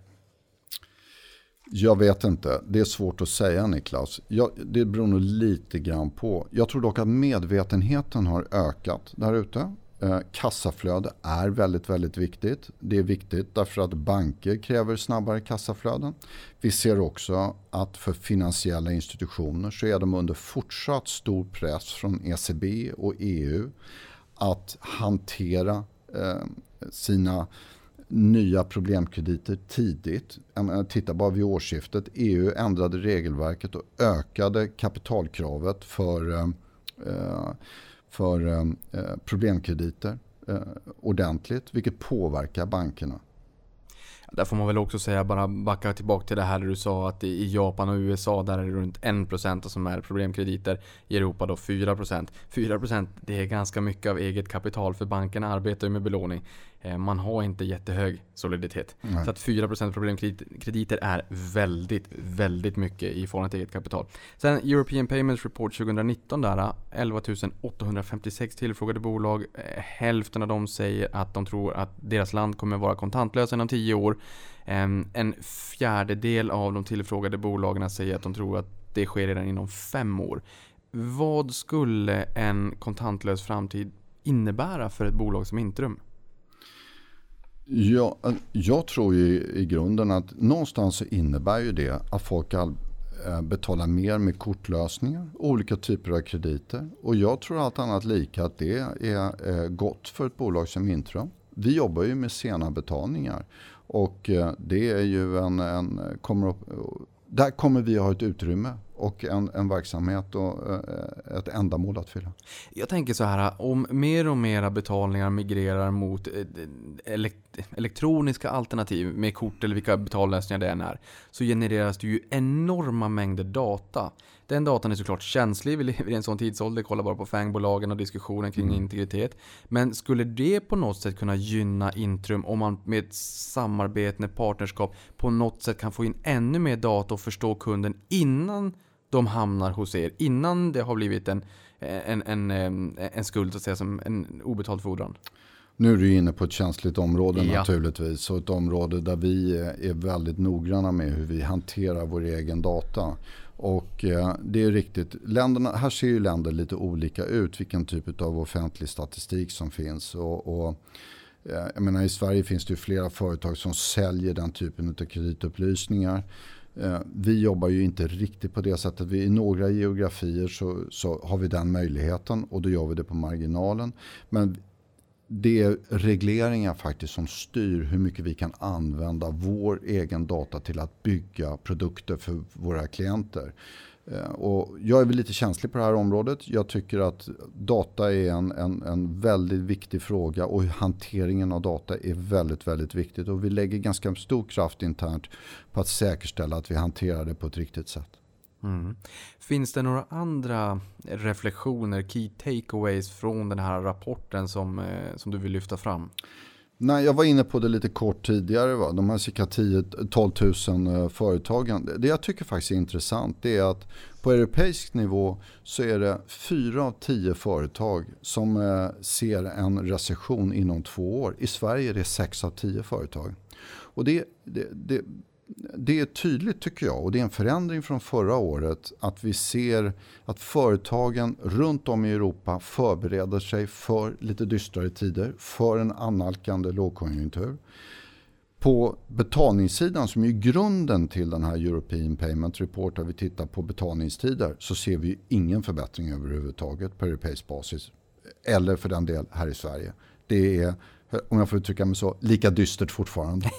Jag vet inte. Det är svårt att säga Niklas. Jag, det beror nog lite grann på. Jag tror dock att medvetenheten har ökat där ute. Eh, kassaflöde är väldigt, väldigt viktigt. Det är viktigt därför att banker kräver snabbare kassaflöden. Vi ser också att för finansiella institutioner så är de under fortsatt stor press från ECB och EU att hantera eh, sina nya problemkrediter tidigt. Titta bara vid årsskiftet. EU ändrade regelverket och ökade kapitalkravet för, eh, eh, för eh, problemkrediter ordentligt, vilket påverkar bankerna.
Där får man väl också säga, bara backa tillbaka till det här du sa att i Japan och USA där är det runt 1% som är problemkrediter. I Europa då 4%. 4% det är ganska mycket av eget kapital för bankerna arbetar ju med belåning. Eh, man har inte jättehög soliditet. Nej. Så att 4% problemkrediter är väldigt, väldigt mycket i förhållande till eget kapital. Sen European Payments Report 2019 där, 11 856 tillfrågade bolag. Eh, hälften av dem säger att de tror att deras land kommer vara kontantlösa inom 10 år. En fjärdedel av de tillfrågade bolagen säger att de tror att det sker redan inom 5 år. Vad skulle en kontantlös framtid innebära för ett bolag som Intrum?
Ja, eh, jag tror ju i grunden att någonstans så innebär ju det att folk eh, betalar mer med kortlösningar, olika typer av krediter. Och jag tror allt annat lika att det är eh, gott för ett bolag som Intrum. Vi jobbar ju med sena betalningar och det är ju en, en kommer upp, där kommer vi att ha ett utrymme och en, en verksamhet och ett ändamål att fylla.
Jag tänker så här, om mer och mer betalningar migrerar mot eh, elektroniska alternativ med kort eller vilka betallösningar det än är, så genereras det ju enorma mängder data. Den datan är såklart känslig, vi lever i en sån tidsålder, kolla bara på FANG-bolagen och diskussionen kring mm. integritet. Men skulle det på något sätt kunna gynna Intrum om man med samarbete, med partnerskap på något sätt kan få in ännu mer data och förstå kunden innan de hamnar hos er innan det har blivit en, en, en, en skuld, så att säga, som en obetald fordran?
Nu är du inne på ett känsligt område ja. naturligtvis. Och ett område där vi är väldigt noggranna med hur vi hanterar vår egen data. Och eh, det är riktigt, länderna, här ser ju länder lite olika ut vilken typ av offentlig statistik som finns. Och, och eh, jag menar, I Sverige finns det ju flera företag som säljer den typen av kreditupplysningar. Eh, vi jobbar ju inte riktigt på det sättet. Vi, I några geografier så, så har vi den möjligheten och då gör vi det på marginalen. Men det är regleringar faktiskt som styr hur mycket vi kan använda vår egen data till att bygga produkter för våra klienter. Eh, och jag är väl lite känslig på det här området. Jag tycker att data är en, en, en, väldigt viktig fråga och hanteringen av data är väldigt, väldigt viktigt. Och vi lägger ganska stor kraft internt på att säkerställa att vi hanterar det på ett riktigt sätt.
Mm. Finns det några andra reflektioner, key takeaways från den här rapporten som, eh, som du vill lyfta fram?
Nej, jag var inne på det lite kort tidigare. Va? De här cirka 10-12 000 eh, företagen. Det jag tycker faktiskt är intressant det är att på europeisk nivå så är det 4 av 10 företag som eh, ser en recession inom två år. I Sverige är det 6 av 10 företag. Och det, det, det, det är tydligt tycker jag och det är en förändring från förra året att vi ser att företagen runt om i Europa förbereder sig för lite dystrare tider, för en annalkande lågkonjunktur. På betalningssidan som är grunden till den här European Payment Report där vi tittar på betalningstider så ser vi ingen förbättring överhuvudtaget på europeisk basis. Eller för den del här i Sverige. Det är, om jag får uttrycka mig så, lika dystert fortfarande.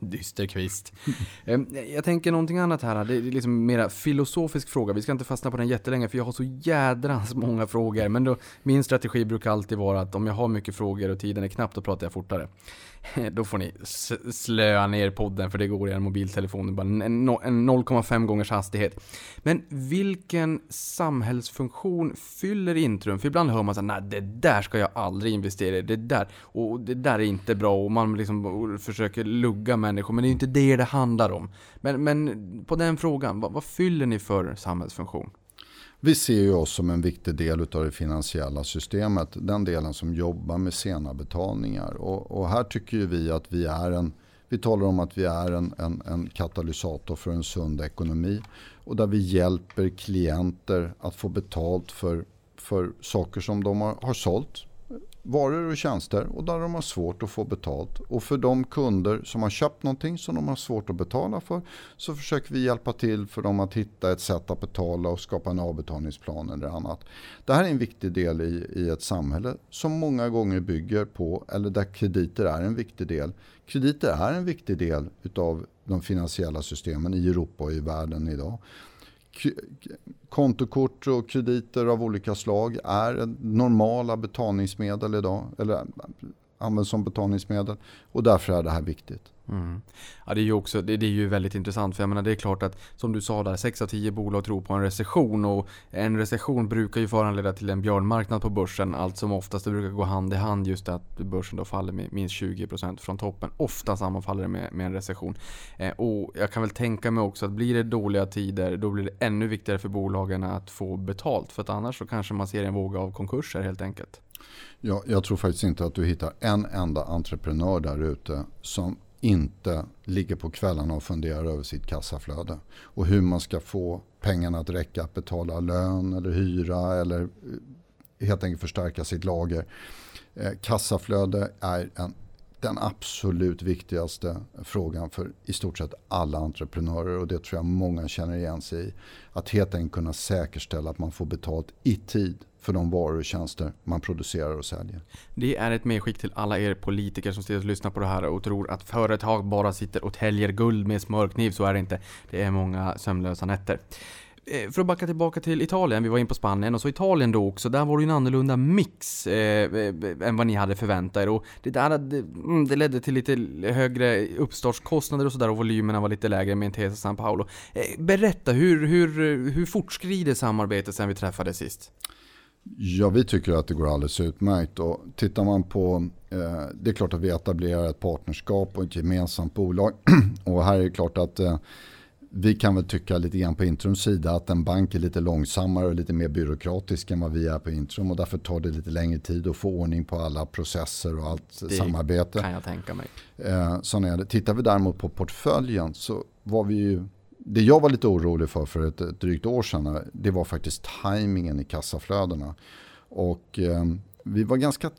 Dysterkvist. Ehm, jag tänker någonting annat här. Det är liksom mera filosofisk fråga. Vi ska inte fastna på den jättelänge för jag har så jädrans många frågor. Men då, min strategi brukar alltid vara att om jag har mycket frågor och tiden är knapp då pratar jag fortare. Då får ni slöa ner podden för det går i en mobiltelefon. Bara en 0,5 gångers hastighet. Men vilken samhällsfunktion fyller Intrum? För ibland hör man så nej det där ska jag aldrig investera i. Det där, och det där är inte bra. Och man liksom försöker lugga människor. Men det är ju inte det det handlar om. Men, men på den frågan, vad, vad fyller ni för samhällsfunktion?
Vi ser ju oss som en viktig del av det finansiella systemet. Den delen som jobbar med sena betalningar. Och, och här tycker vi att vi är en vi talar om att vi är en, en, en, katalysator för en sund ekonomi. Och där vi hjälper klienter att få betalt för, för saker som de har, har sålt varor och tjänster och där de har svårt att få betalt. Och för de kunder som har köpt någonting som de har svårt att betala för så försöker vi hjälpa till för dem att hitta ett sätt att betala och skapa en avbetalningsplan eller annat. Det här är en viktig del i, i ett samhälle som många gånger bygger på, eller där krediter är en viktig del. Krediter är en viktig del utav de finansiella systemen i Europa och i världen idag kontokort och krediter av olika slag är normala betalningsmedel idag. Eller används som betalningsmedel. Och därför är det här viktigt.
Mm. Ja, det är ju också, det, det, är ju väldigt intressant för jag menar det är klart att som du sa där, 6 av 10 bolag tror på en recession och en recession brukar ju föranleda till en björnmarknad på börsen. Allt som oftast det brukar gå hand i hand just att börsen då faller med minst 20% från toppen. Ofta sammanfaller det med, med en recession. Eh, och jag kan väl tänka mig också att blir det dåliga tider då blir det ännu viktigare för bolagen att få betalt. För att annars så kanske man ser en våg av konkurser helt enkelt.
Ja, jag tror faktiskt inte att du hittar en enda entreprenör där ute som inte ligger på kvällarna och funderar över sitt kassaflöde. Och hur man ska få pengarna att räcka att betala lön eller hyra eller eh, helt enkelt förstärka sitt lager. Eh, kassaflöde är en, den absolut viktigaste frågan för i stort sett alla entreprenörer och det tror jag många känner igen sig i. Att helt enkelt kunna säkerställa att man får betalt i tid för de varor och tjänster man producerar och säljer.
Det är ett medskick till alla er politiker som sitter och lyssnar på det här och tror att företag bara sitter och täljer guld med smörkniv. Så är det inte. Det är många sömnlösa nätter. Eh, för att backa tillbaka till Italien, vi var in på Spanien och så Italien då också. Där var det ju en annorlunda mix eh, eh än vad ni hade förväntat er. Och det där det, mm, det ledde till lite högre uppstartskostnader och sådär och volymerna var lite lägre med Intesa San Paolo. Eh, berätta, hur, hur, hur fortskrider samarbetet sen vi träffades sist?
Ja, vi tycker att det går alldeles utmärkt. Och tittar man på, eh, det är klart att vi etablerar ett partnerskap och ett gemensamt bolag. och här är det klart att eh, vi kan väl tycka lite grann på Intrums sida att en bank är lite långsammare och lite mer byråkratisk än vad vi är på Intrum och därför tar det lite längre tid att få ordning på alla processer och allt
det
samarbete.
Det kan jag tänka mig.
Eh, så när det. Tittar vi däremot på portföljen så var vi ju det jag var lite orolig för för ett, ett drygt år sedan, det var faktiskt tajmingen i kassaflödena. Och eh, vi var ganska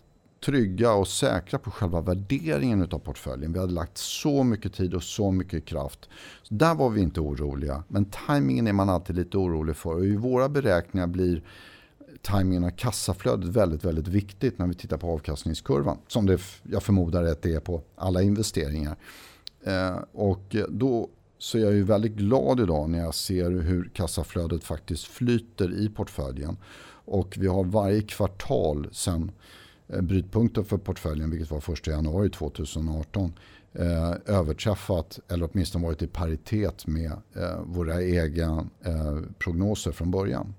trygga och säkra på själva värderingen av portföljen. Vi hade lagt så mycket tid och så mycket kraft. Så där var vi inte oroliga. Men tajmingen är man alltid lite orolig för. Och I våra beräkningar blir tajmingen av kassaflödet väldigt, väldigt viktigt när vi tittar på avkastningskurvan. Som det, jag förmodar att det är på alla investeringar. Eh, och då så jag är ju väldigt glad idag när jag ser hur kassaflödet faktiskt flyter i portföljen. Och vi har varje kvartal sen Eh, brytpunkten för portföljen, vilket var 1 januari 2018, eh, överträffat eller åtminstone varit i paritet med eh, våra egna eh, prognoser från början.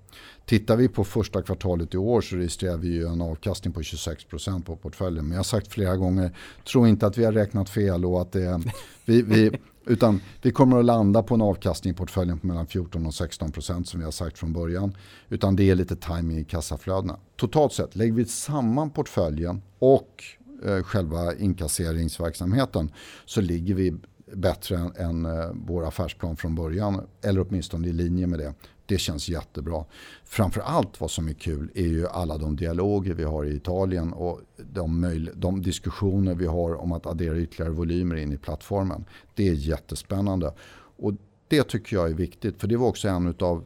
Tittar vi på första kvartalet i år så registrerar vi ju en avkastning på 26% på portföljen. Men jag har sagt flera gånger, tro inte att vi har räknat fel och att det, vi, vi, utan vi kommer att landa på en avkastning i portföljen på mellan 14 och 16 procent som vi har sagt från början. Utan det är lite timing i kassaflödena. Totalt sett, lägger vi samman portföljen och eh, själva inkasseringsverksamheten så ligger vi bättre än, än eh, vår affärsplan från början. Eller åtminstone i linje med det. Det känns jättebra. Framförallt vad som är kul är ju alla de dialoger vi har i Italien och de, de diskussioner vi har om att addera ytterligare volymer in i plattformen. Det är jättespännande. Och det tycker jag är viktigt för det var också en av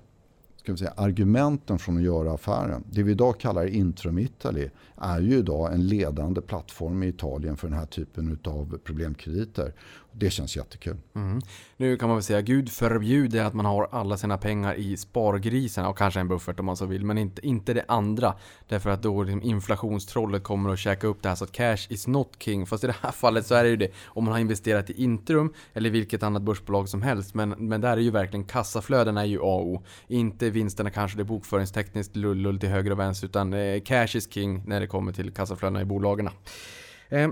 ska vi säga, argumenten från att göra affären. Det vi idag kallar Intrum Italy är ju idag en ledande plattform i Italien för den här typen av problemkrediter. Det känns jättekul.
Mm. Nu kan man väl säga Gud förbjude att man har alla sina pengar i spargrisarna. och kanske en buffert om man så vill. Men inte, inte det andra. Därför att då liksom inflationstrollet kommer att käka upp det här så att cash is not king. Fast i det här fallet så är det ju det. Om man har investerat i Intrum eller vilket annat börsbolag som helst. Men, men där är ju verkligen kassaflödena är ju A och O. Inte vinsterna kanske det är bokföringstekniskt lull till höger och vänster. Utan eh, cash is king när det kommer till kassaflödena i bolagen. Eh,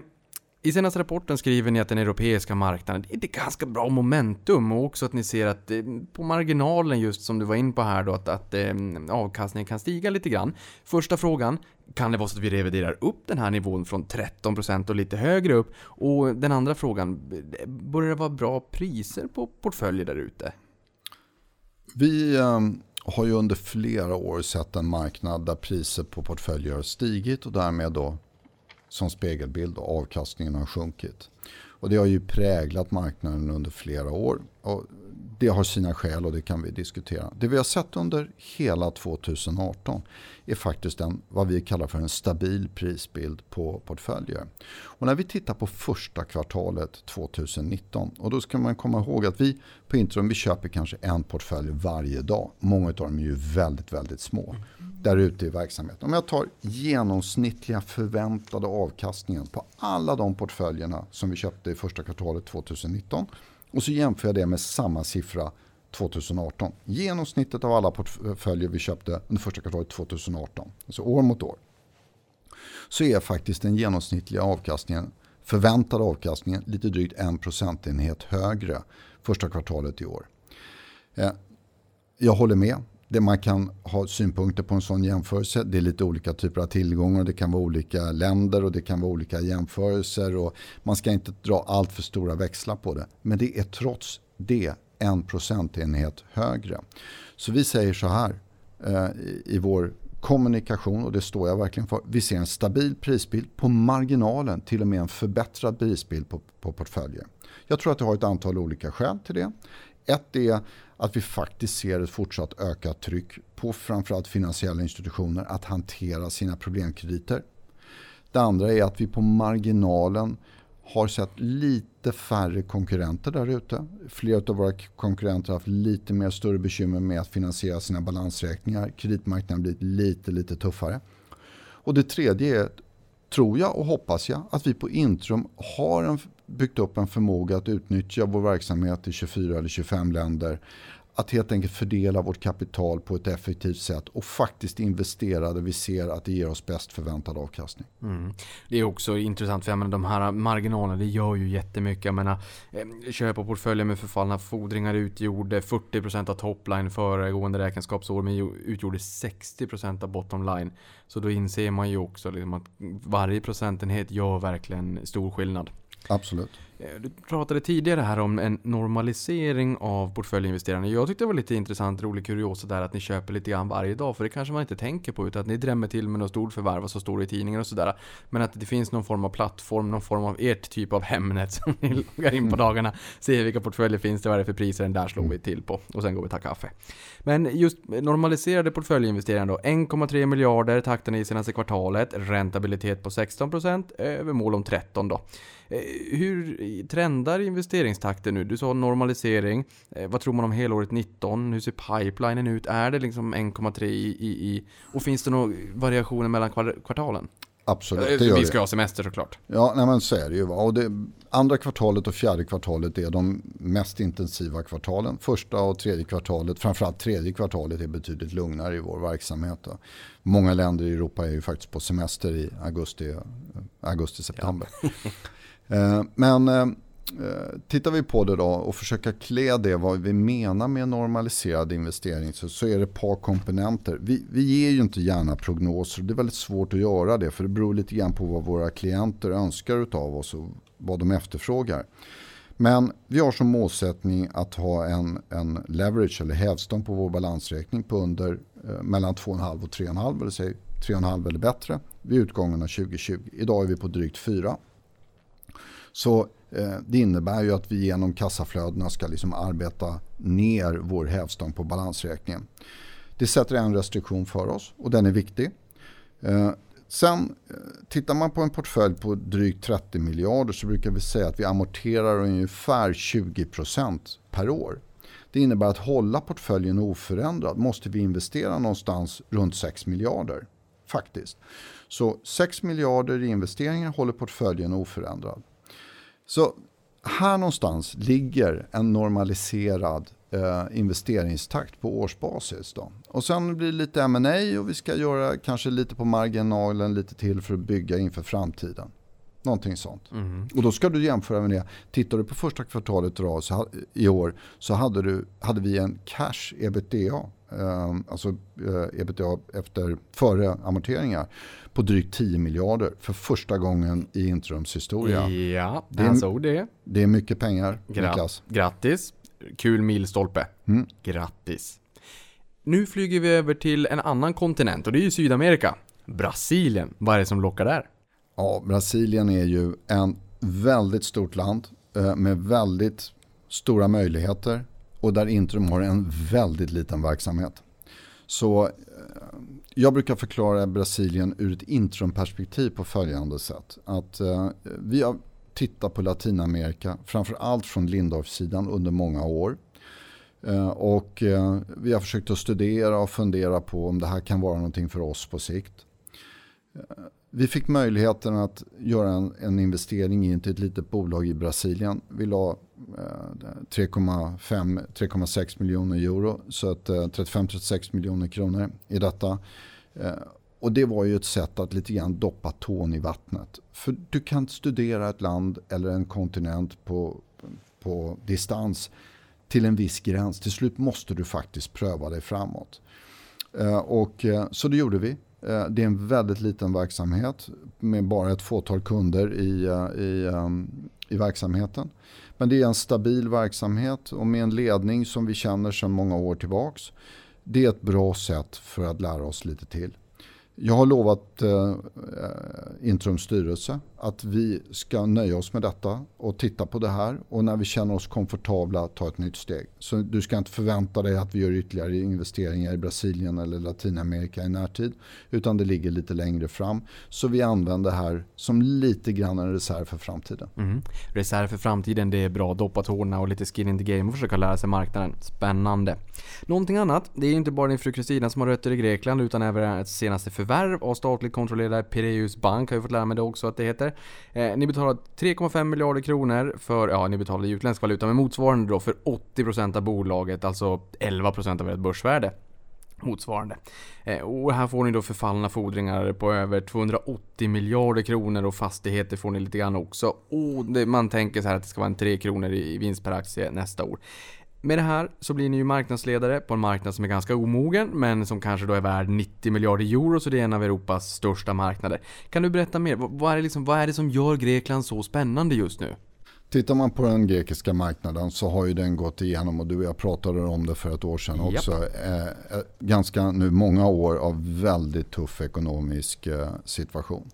i senaste rapporten skriver ni att den europeiska marknaden, det är ganska bra momentum och också att ni ser att eh, på marginalen just som du var in på här då att, att eh, avkastningen kan stiga lite grann. Första frågan, kan det vara så att vi reviderar upp den här nivån från 13% och lite högre upp? Och den andra frågan, börjar det vara bra priser på portföljer där ute?
Vi ehm, har ju under flera år sett en marknad där priser på portföljer har stigit och därmed då som spegelbild och avkastningen har sjunkit. Och det har ju präglat marknaden under flera år. Och det har sina skäl och det kan vi diskutera. Det vi har sett under hela 2018 är faktiskt en, vad vi kallar för en stabil prisbild på portföljer. Och när vi tittar på första kvartalet 2019 och då ska man komma ihåg att vi på Intrum vi köper kanske en portfölj varje dag. Många av dem är ju väldigt, väldigt små där ute i verksamheten. Om jag tar genomsnittliga förväntade avkastningen på alla de portföljerna som vi köpte i första kvartalet 2019 och så jämför jag det med samma siffra 2018. Genomsnittet av alla portföljer vi köpte under första kvartalet 2018, alltså år mot år. Så är faktiskt den genomsnittliga avkastningen, förväntade avkastningen, lite drygt en procentenhet högre första kvartalet i år. Eh, jag håller med. Det man kan ha synpunkter på en sån jämförelse. Det är lite olika typer av tillgångar. Det kan vara olika länder och det kan vara olika jämförelser. Och man ska inte dra allt för stora växlar på det. Men det är trots det en procentenhet högre. Så vi säger så här eh, i vår kommunikation och det står jag verkligen för. Vi ser en stabil prisbild på marginalen, till och med en förbättrad prisbild på, på portföljer. Jag tror att det har ett antal olika skäl till det. Ett är att vi faktiskt ser ett fortsatt ökat tryck på framförallt finansiella institutioner att hantera sina problemkrediter. Det andra är att vi på marginalen har sett lite färre konkurrenter där ute. Flera av våra konkurrenter har haft lite mer större bekymmer med att finansiera sina balansräkningar. Kreditmarknaden har blivit lite, lite tuffare. Och det tredje är, tror jag och hoppas jag, att vi på Intrum har en, byggt upp en förmåga att utnyttja vår verksamhet i 24 eller 25 länder att helt enkelt fördela vårt kapital på ett effektivt sätt och faktiskt investera där vi ser att det ger oss bäst förväntad avkastning.
Mm. Det är också intressant för jag menar, de här marginalerna det gör ju jättemycket. Jag menar, eh, köpa portföljer med förfallna fordringar utgjorde 40% av topline föregående räkenskapsår men utgjorde 60% av bottomline. Så då inser man ju också liksom att varje procentenhet gör verkligen stor skillnad.
Absolut.
Eh, du pratade tidigare här om en normalisering av portföljinvesterarna. Jag tyckte det var lite intressant, rolig kuriosa där att ni köper lite grann varje dag. För det kanske man inte tänker på. Utan att ni drämmer till med något stort förvärv och så står det i tidningen och sådär. Men att det finns någon form av plattform, någon form av ert typ av Hemnet som ni loggar in på mm. dagarna. Ser vilka portföljer finns det, vad är det för priser, den där slår vi till på. Och sen går vi och tar kaffe. Men just normaliserade portföljinvesteringar då. 1,3 miljarder takten i senaste kvartalet. Räntabilitet på 16%. Över mål om 13 då. Eh, hur trendar investeringstakten nu? Du sa normalisering. Eh, vad tror man om helåret 19? Hur ser pipelinen ut? Är det liksom 1,3 i, i, Och finns det några variationer mellan kvartalen?
Absolut,
det gör Vi ska det. ha semester såklart.
Ja, nej, men så är det ju. Och det, andra kvartalet och fjärde kvartalet är de mest intensiva kvartalen. Första och tredje kvartalet, framförallt tredje kvartalet är betydligt lugnare i vår verksamhet. Då. Många länder i Europa är ju faktiskt på semester i augusti, augusti september. Ja. Eh, men eh, eh, tittar vi på det då och försöker klä det vad vi menar med normaliserad investering så, så är det ett par komponenter. Vi, vi ger ju inte gärna prognoser. Det är väldigt svårt att göra det för det beror lite grann på vad våra klienter önskar av oss och vad de efterfrågar. Men vi har som målsättning att ha en, en leverage eller hävstång på vår balansräkning på under eh, mellan 2,5 och 3,5 eller säg 3,5 eller bättre vid utgången av 2020. Idag är vi på drygt 4. Så eh, det innebär ju att vi genom kassaflödena ska liksom arbeta ner vår hävstång på balansräkningen. Det sätter en restriktion för oss och den är viktig. Eh, sen eh, tittar man på en portfölj på drygt 30 miljarder så brukar vi säga att vi amorterar ungefär 20% per år. Det innebär att hålla portföljen oförändrad måste vi investera någonstans runt 6 miljarder. Faktiskt. Så 6 miljarder i investeringar håller portföljen oförändrad. Så här någonstans ligger en normaliserad eh, investeringstakt på årsbasis. Då. Och sen blir det lite M&A och vi ska göra kanske lite på marginalen lite till för att bygga inför framtiden. Någonting sånt. Mm. Och då ska du jämföra med det. Tittar du på första kvartalet i år så hade, du, hade vi en cash ebitda, eh, alltså eh, ebitda efter, före amorteringar på drygt 10 miljarder för första gången i Intrums historia.
Ja, det är, det.
Det är mycket pengar,
Gra Niklas. Grattis. Kul milstolpe. Mm. Grattis. Nu flyger vi över till en annan kontinent och det är ju Sydamerika. Brasilien. Vad är det som lockar där?
Ja, Brasilien är ju en väldigt stort land eh, med väldigt stora möjligheter och där Intrum har en väldigt liten verksamhet. Så eh, jag brukar förklara Brasilien ur ett Intrum-perspektiv på följande sätt. Att eh, vi har tittat på Latinamerika, framförallt från Lindorff-sidan under många år. Eh, och eh, vi har försökt att studera och fundera på om det här kan vara någonting för oss på sikt. Eh, vi fick möjligheten att göra en, en investering i ett litet bolag i Brasilien. Vi la 3,6 miljoner euro, så att eh, 35-36 miljoner kronor i detta. Eh, och det var ju ett sätt att lite grann doppa tån i vattnet. För du kan studera ett land eller en kontinent på, på distans till en viss gräns. Till slut måste du faktiskt pröva dig framåt. Eh, och, så det gjorde vi. Det är en väldigt liten verksamhet med bara ett fåtal kunder i, i, ehm, i verksamheten. Men det är en stabil verksamhet och med en ledning som vi känner sedan många år tillbaks. Det är ett bra sätt för att lära oss lite till. Jag har lovat eh, eh Intrums styrelse att vi ska nöja oss med detta och titta på det här och när vi känner oss komfortabla ta ett nytt steg. Så du ska inte förvänta dig att vi gör ytterligare investeringar i Brasilien eller Latinamerika i närtid utan det ligger lite längre fram. Så vi använder det här som lite grann en reserv för framtiden.
Mm. Reserv för framtiden, det är bra. Doppa tårna och lite skin in the game och försöka lära sig marknaden. Spännande. Någonting annat, det är inte bara din fru Kristina som har rötter i Grekland utan även ett senaste förvärv av statligt kontrollerade Pireus Bank har jag fått lära mig det också att det heter. Eh, ni betalar 3,5 miljarder kronor för, ja ni betalar i utländsk valuta, men motsvarande då för 80% av bolaget, alltså 11% av ert börsvärde motsvarande. Eh, och här får ni då förfallna fordringar på över 280 miljarder kronor och fastigheter får ni lite grann också. Och man tänker så här att det ska vara en 3 kronor i vinst per aktie nästa år. Med det här så blir ni ju marknadsledare på en marknad som är ganska omogen men som kanske då är värd 90 miljarder euro så det är en av Europas största marknader. Kan du berätta mer? Vad är det, liksom, vad är det som gör Grekland så spännande just nu?
Tittar man på den grekiska marknaden så har ju den gått igenom och du och jag pratade om det för ett år sedan också. Eh, eh, ganska nu många år av väldigt tuff ekonomisk eh, situation.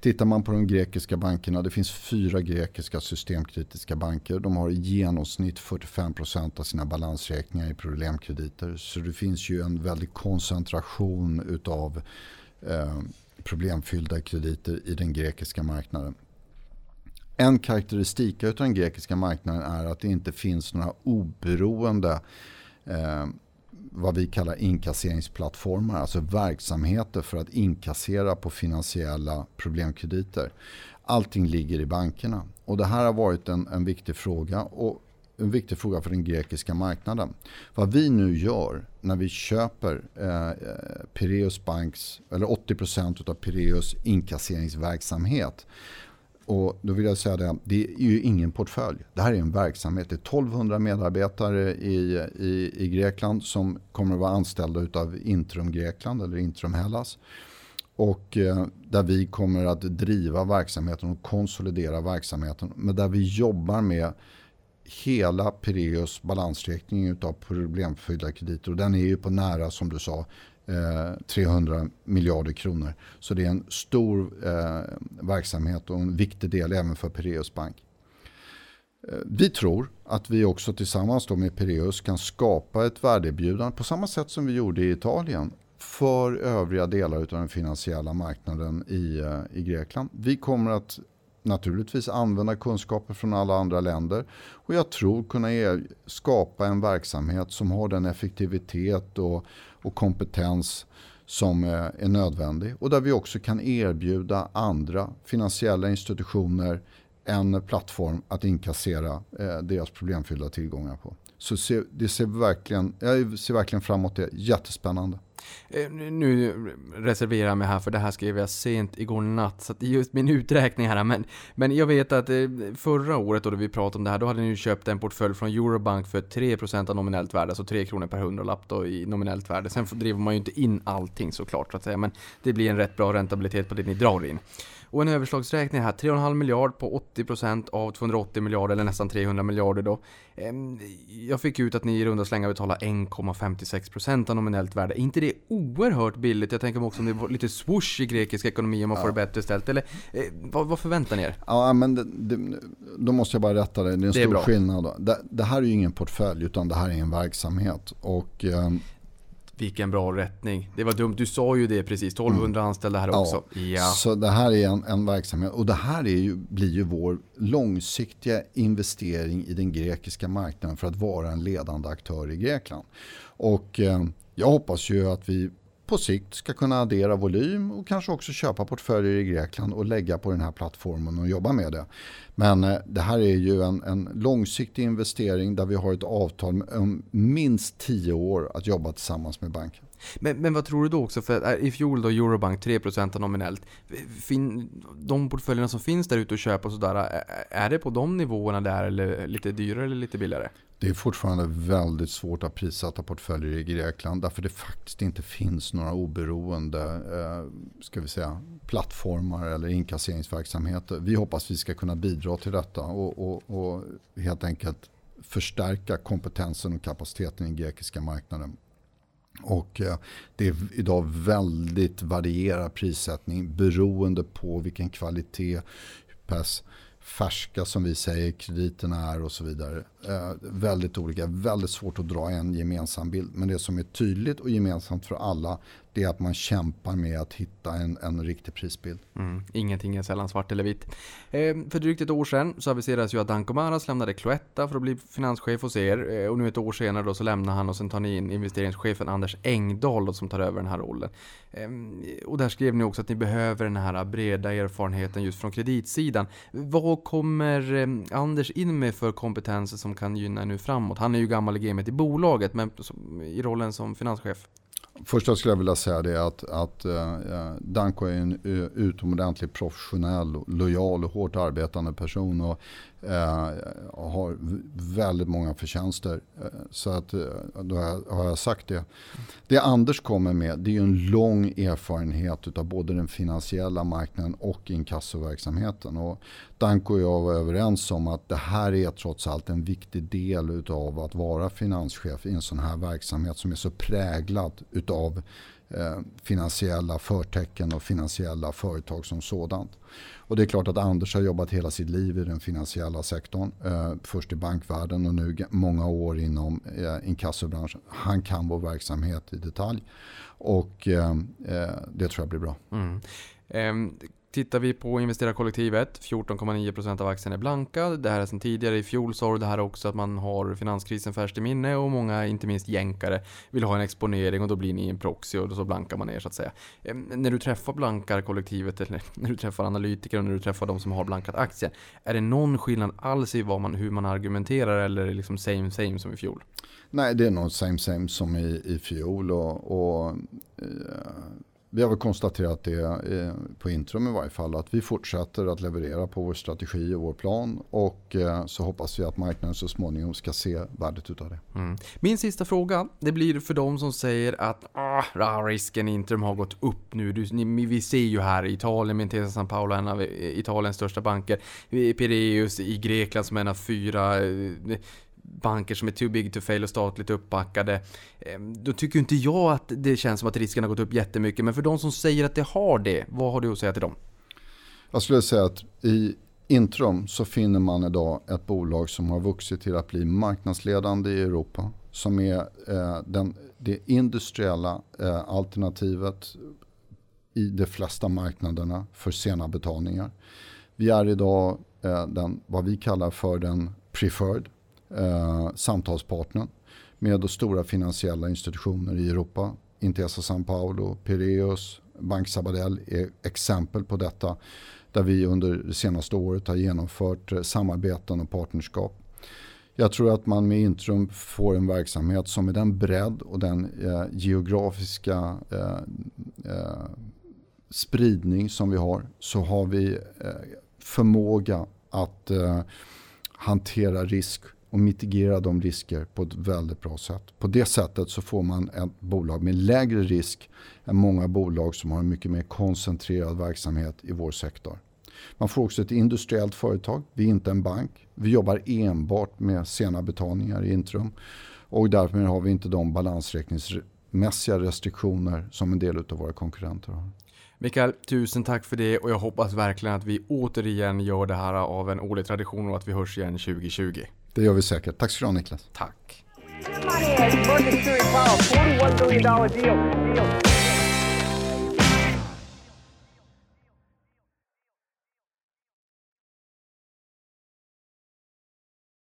Tittar man på de grekiska bankerna, det finns fyra grekiska systemkritiska banker. De har i genomsnitt 45% av sina balansräkningar i problemkrediter. Så det finns ju en väldig koncentration utav eh, problemfyllda krediter i den grekiska marknaden. En karaktäristik av den grekiska marknaden är att det inte finns några oberoende eh, vad vi kallar inkasseringsplattformar, alltså verksamheter för att inkassera på finansiella problemkrediter. Allting ligger i bankerna och det här har varit en, en viktig fråga och en viktig fråga för den grekiska marknaden. Vad vi nu gör när vi köper eh, Pireus Banks, eller 80% av Pireus inkasseringsverksamhet och då vill jag säga det, det är ju ingen portfölj. Det här är en verksamhet. Det är 1200 medarbetare i, i, i Grekland som kommer att vara anställda av Intrum Grekland eller Intrum Hellas. Och eh, där vi kommer att driva verksamheten och konsolidera verksamheten. Men där vi jobbar med hela Pireus balansräkning av problemfyllda krediter. Och den är ju på nära, som du sa, Eh, 300 miljarder kronor. Så det är en stor eh, verksamhet och en viktig del även för Pireus Bank. Eh, vi tror att vi också tillsammans då med Pireus kan skapa ett värdeerbjudande på samma sätt som vi gjorde i Italien för övriga delar av den finansiella marknaden i, eh, i Grekland. Vi kommer att naturligtvis använda kunskaper från alla andra länder och jag tror kunna skapa en verksamhet som har den effektivitet och, och kompetens som eh, är nödvändig och där vi också kan erbjuda andra finansiella institutioner en plattform att inkassera eh, deras problemfyllda tillgångar på. Så det ser verkligen, jag ser verkligen framåt det. Jättespännande.
Eh, nu reserverar jag mig här för det här skrev jag sent igår natt. Så det är just min uträkning här. Men, men jag vet att eh, förra året då vi pratade om det här, då hade ni ju köpt en portfölj från Eurobank för 3% av nominellt värde. Alltså 3 kronor per hundralapp då i nominellt värde. Sen driver man ju inte in allting såklart så att säga. Men det blir en rätt bra räntabilitet på det ni drar in. Och en överslagsräkning här, 3,5 miljard på 80% av 280 miljarder, eller nästan 300 miljarder då. Ehm, Jag fick ut att ni i runda slängar betalar 1,56% av nominellt värde. Är inte det oerhört billigt? Jag tänker mig också om det var lite swoosh i grekisk ekonomi om man får det bättre ställt. Eller eh, vad, vad förväntar ni er?
Ja, men det, det, då måste jag bara rätta dig. Det är en
Det är
stor
bra.
skillnad. Det, det här är ju ingen portfölj utan det här är en verksamhet. Och, eh,
Vilken bra rättning. Det var dumt, du sa ju det precis. 1200 anställda här också. Ja.
Så det här är en, en verksamhet och det här är ju, blir ju vår långsiktiga investering i den grekiska marknaden för att vara en ledande aktör i Grekland. Och eh, jag hoppas ju att vi på sikt ska kunna addera volym och kanske också köpa portföljer i Grekland och lägga på den här plattformen och jobba med det. Men eh, det här är ju en, en långsiktig investering där vi har ett avtal om minst 10 år att jobba tillsammans med banken.
Men, men vad tror du då också? För eh, i fjol då Eurobank 3% nominellt. Fin, de portföljerna som finns där ute och köpa och sådär. Eh, är det på de nivåerna där eller lite dyrare eller lite billigare?
Det är fortfarande väldigt svårt att prissätta portföljer i Grekland därför det faktiskt inte finns några oberoende eh, ska vi säga, plattformar eller inkasseringsverksamheter. Vi hoppas vi ska kunna bidra till detta och, och, och helt enkelt förstärka kompetensen och kapaciteten i den grekiska marknaden. Och eh, det är idag väldigt varierad prissättning beroende på vilken kvalitet, pass färska som vi säger krediterna är och så vidare. Eh, väldigt olika, väldigt svårt att dra en gemensam bild. Men det som är tydligt och gemensamt för alla det är att man kämpar med att hitta en, en riktig prisbild.
Mm, ingenting är sällan svart eller vitt. Eh, för drygt ett år sedan så aviserades ju att Danko Maras lämnade Cloetta för att bli finanschef hos er. Eh, och nu ett år senare då så lämnar han och sen tar ni in investeringschefen Anders Engdahl då, som tar över den här rollen. Eh, och där skrev ni också att ni behöver den här breda erfarenheten just från kreditsidan. Vad kommer eh, Anders in med för kompetenser som kan gynna er nu framåt? Han är ju gammal i gamet i bolaget men som, i rollen som finanschef.
Första skulle jag vilja säga det är att, att eh, eh Danko är en eh, utomordentligt professionell, lojal och hårt arbetande person. Och eh, har väldigt många förtjänster. Eh, så att, eh, då har jag, sagt det. Det Anders kommer med det är en lång erfarenhet av både den finansiella marknaden och inkassoverksamheten. Och Danko och jag var överens om att det här är trots allt en viktig del av att vara finanschef i en sån här verksamhet som är så präglad utav eh, finansiella förtecken och finansiella företag som sådant. Och det är klart att Anders har jobbat hela sitt liv i den finansiella sektorn. Eh, först i bankvärlden och nu många år inom eh, inkassobranschen. Han kan vår verksamhet i detalj. Och eh, eh det tror jag blir bra.
Mm. Ehm, Tittar vi på investerarkollektivet, 14,9% av aktierna är blanka. Det här är sedan tidigare. I fjol sa du det här också att man har finanskrisen färskt i minne och många, inte minst jänkare, vill ha en exponering och då blir ni en proxy och så blankar man er så att säga. När du träffar blankarkollektivet, eller när du träffar analytiker och när du träffar de som har blankat aktien. är det någon skillnad alls i vad man, hur man argumenterar eller är det liksom same same som i fjol?
Nej, det är nog same same som i, i fjol. Och, och, eh, vi har väl konstaterat det eh, på Intrum i varje fall. Att vi fortsätter att leverera på vår strategi och vår plan. Och eh, så hoppas vi att marknaden så småningom ska se värdet utav det.
Mm. Min sista fråga, det blir för de som säger att ah, risken i Intrum har gått upp nu. Du, ni, vi ser ju här i Italien med Intesa San Paolo, en av eh, Italiens största banker. Piraeus i Grekland som är en av fyra eh, banker som är too big to fail och statligt uppbackade. Eh, då tycker inte jag att det känns som att risken har gått upp jättemycket. Men för de som säger att det har det, vad har du att säga till dem?
Jag skulle säga att i Intrum så finner man idag ett bolag som har vuxit till att bli marknadsledande i Europa. Som är eh, den, det industriella eh, alternativet i de flesta marknaderna för sena betalningar. Vi är idag eh, den, vad vi kallar för den preferred eh, samtalspartnern med stora finansiella institutioner i Europa. Intesa San Paolo, Piraeus, Bank Sabadell är exempel på detta. Där vi under det senaste året har genomfört eh, samarbeten och partnerskap. Jag tror att man med Intrum får en verksamhet som med den bredd och den eh, geografiska eh, eh, spridning som vi har så har vi eh, förmåga att eh, hantera risk och mitigera de risker på ett väldigt bra sätt. På det sättet så får man ett bolag med lägre risk än många bolag som har en mycket mer koncentrerad verksamhet i vår sektor. Man får också ett industriellt företag. Vi är inte en bank. Vi jobbar enbart med sena betalningar i Intrum. Och därför har vi inte de balansräkningsmässiga restriktioner som en del av våra konkurrenter har.
Mikael, tusen tack för det och jag hoppas verkligen att vi återigen gör det här av en årlig tradition och att vi hörs igen 2020.
Det gör vi säkert. Tack så du ha Niklas.
Tack.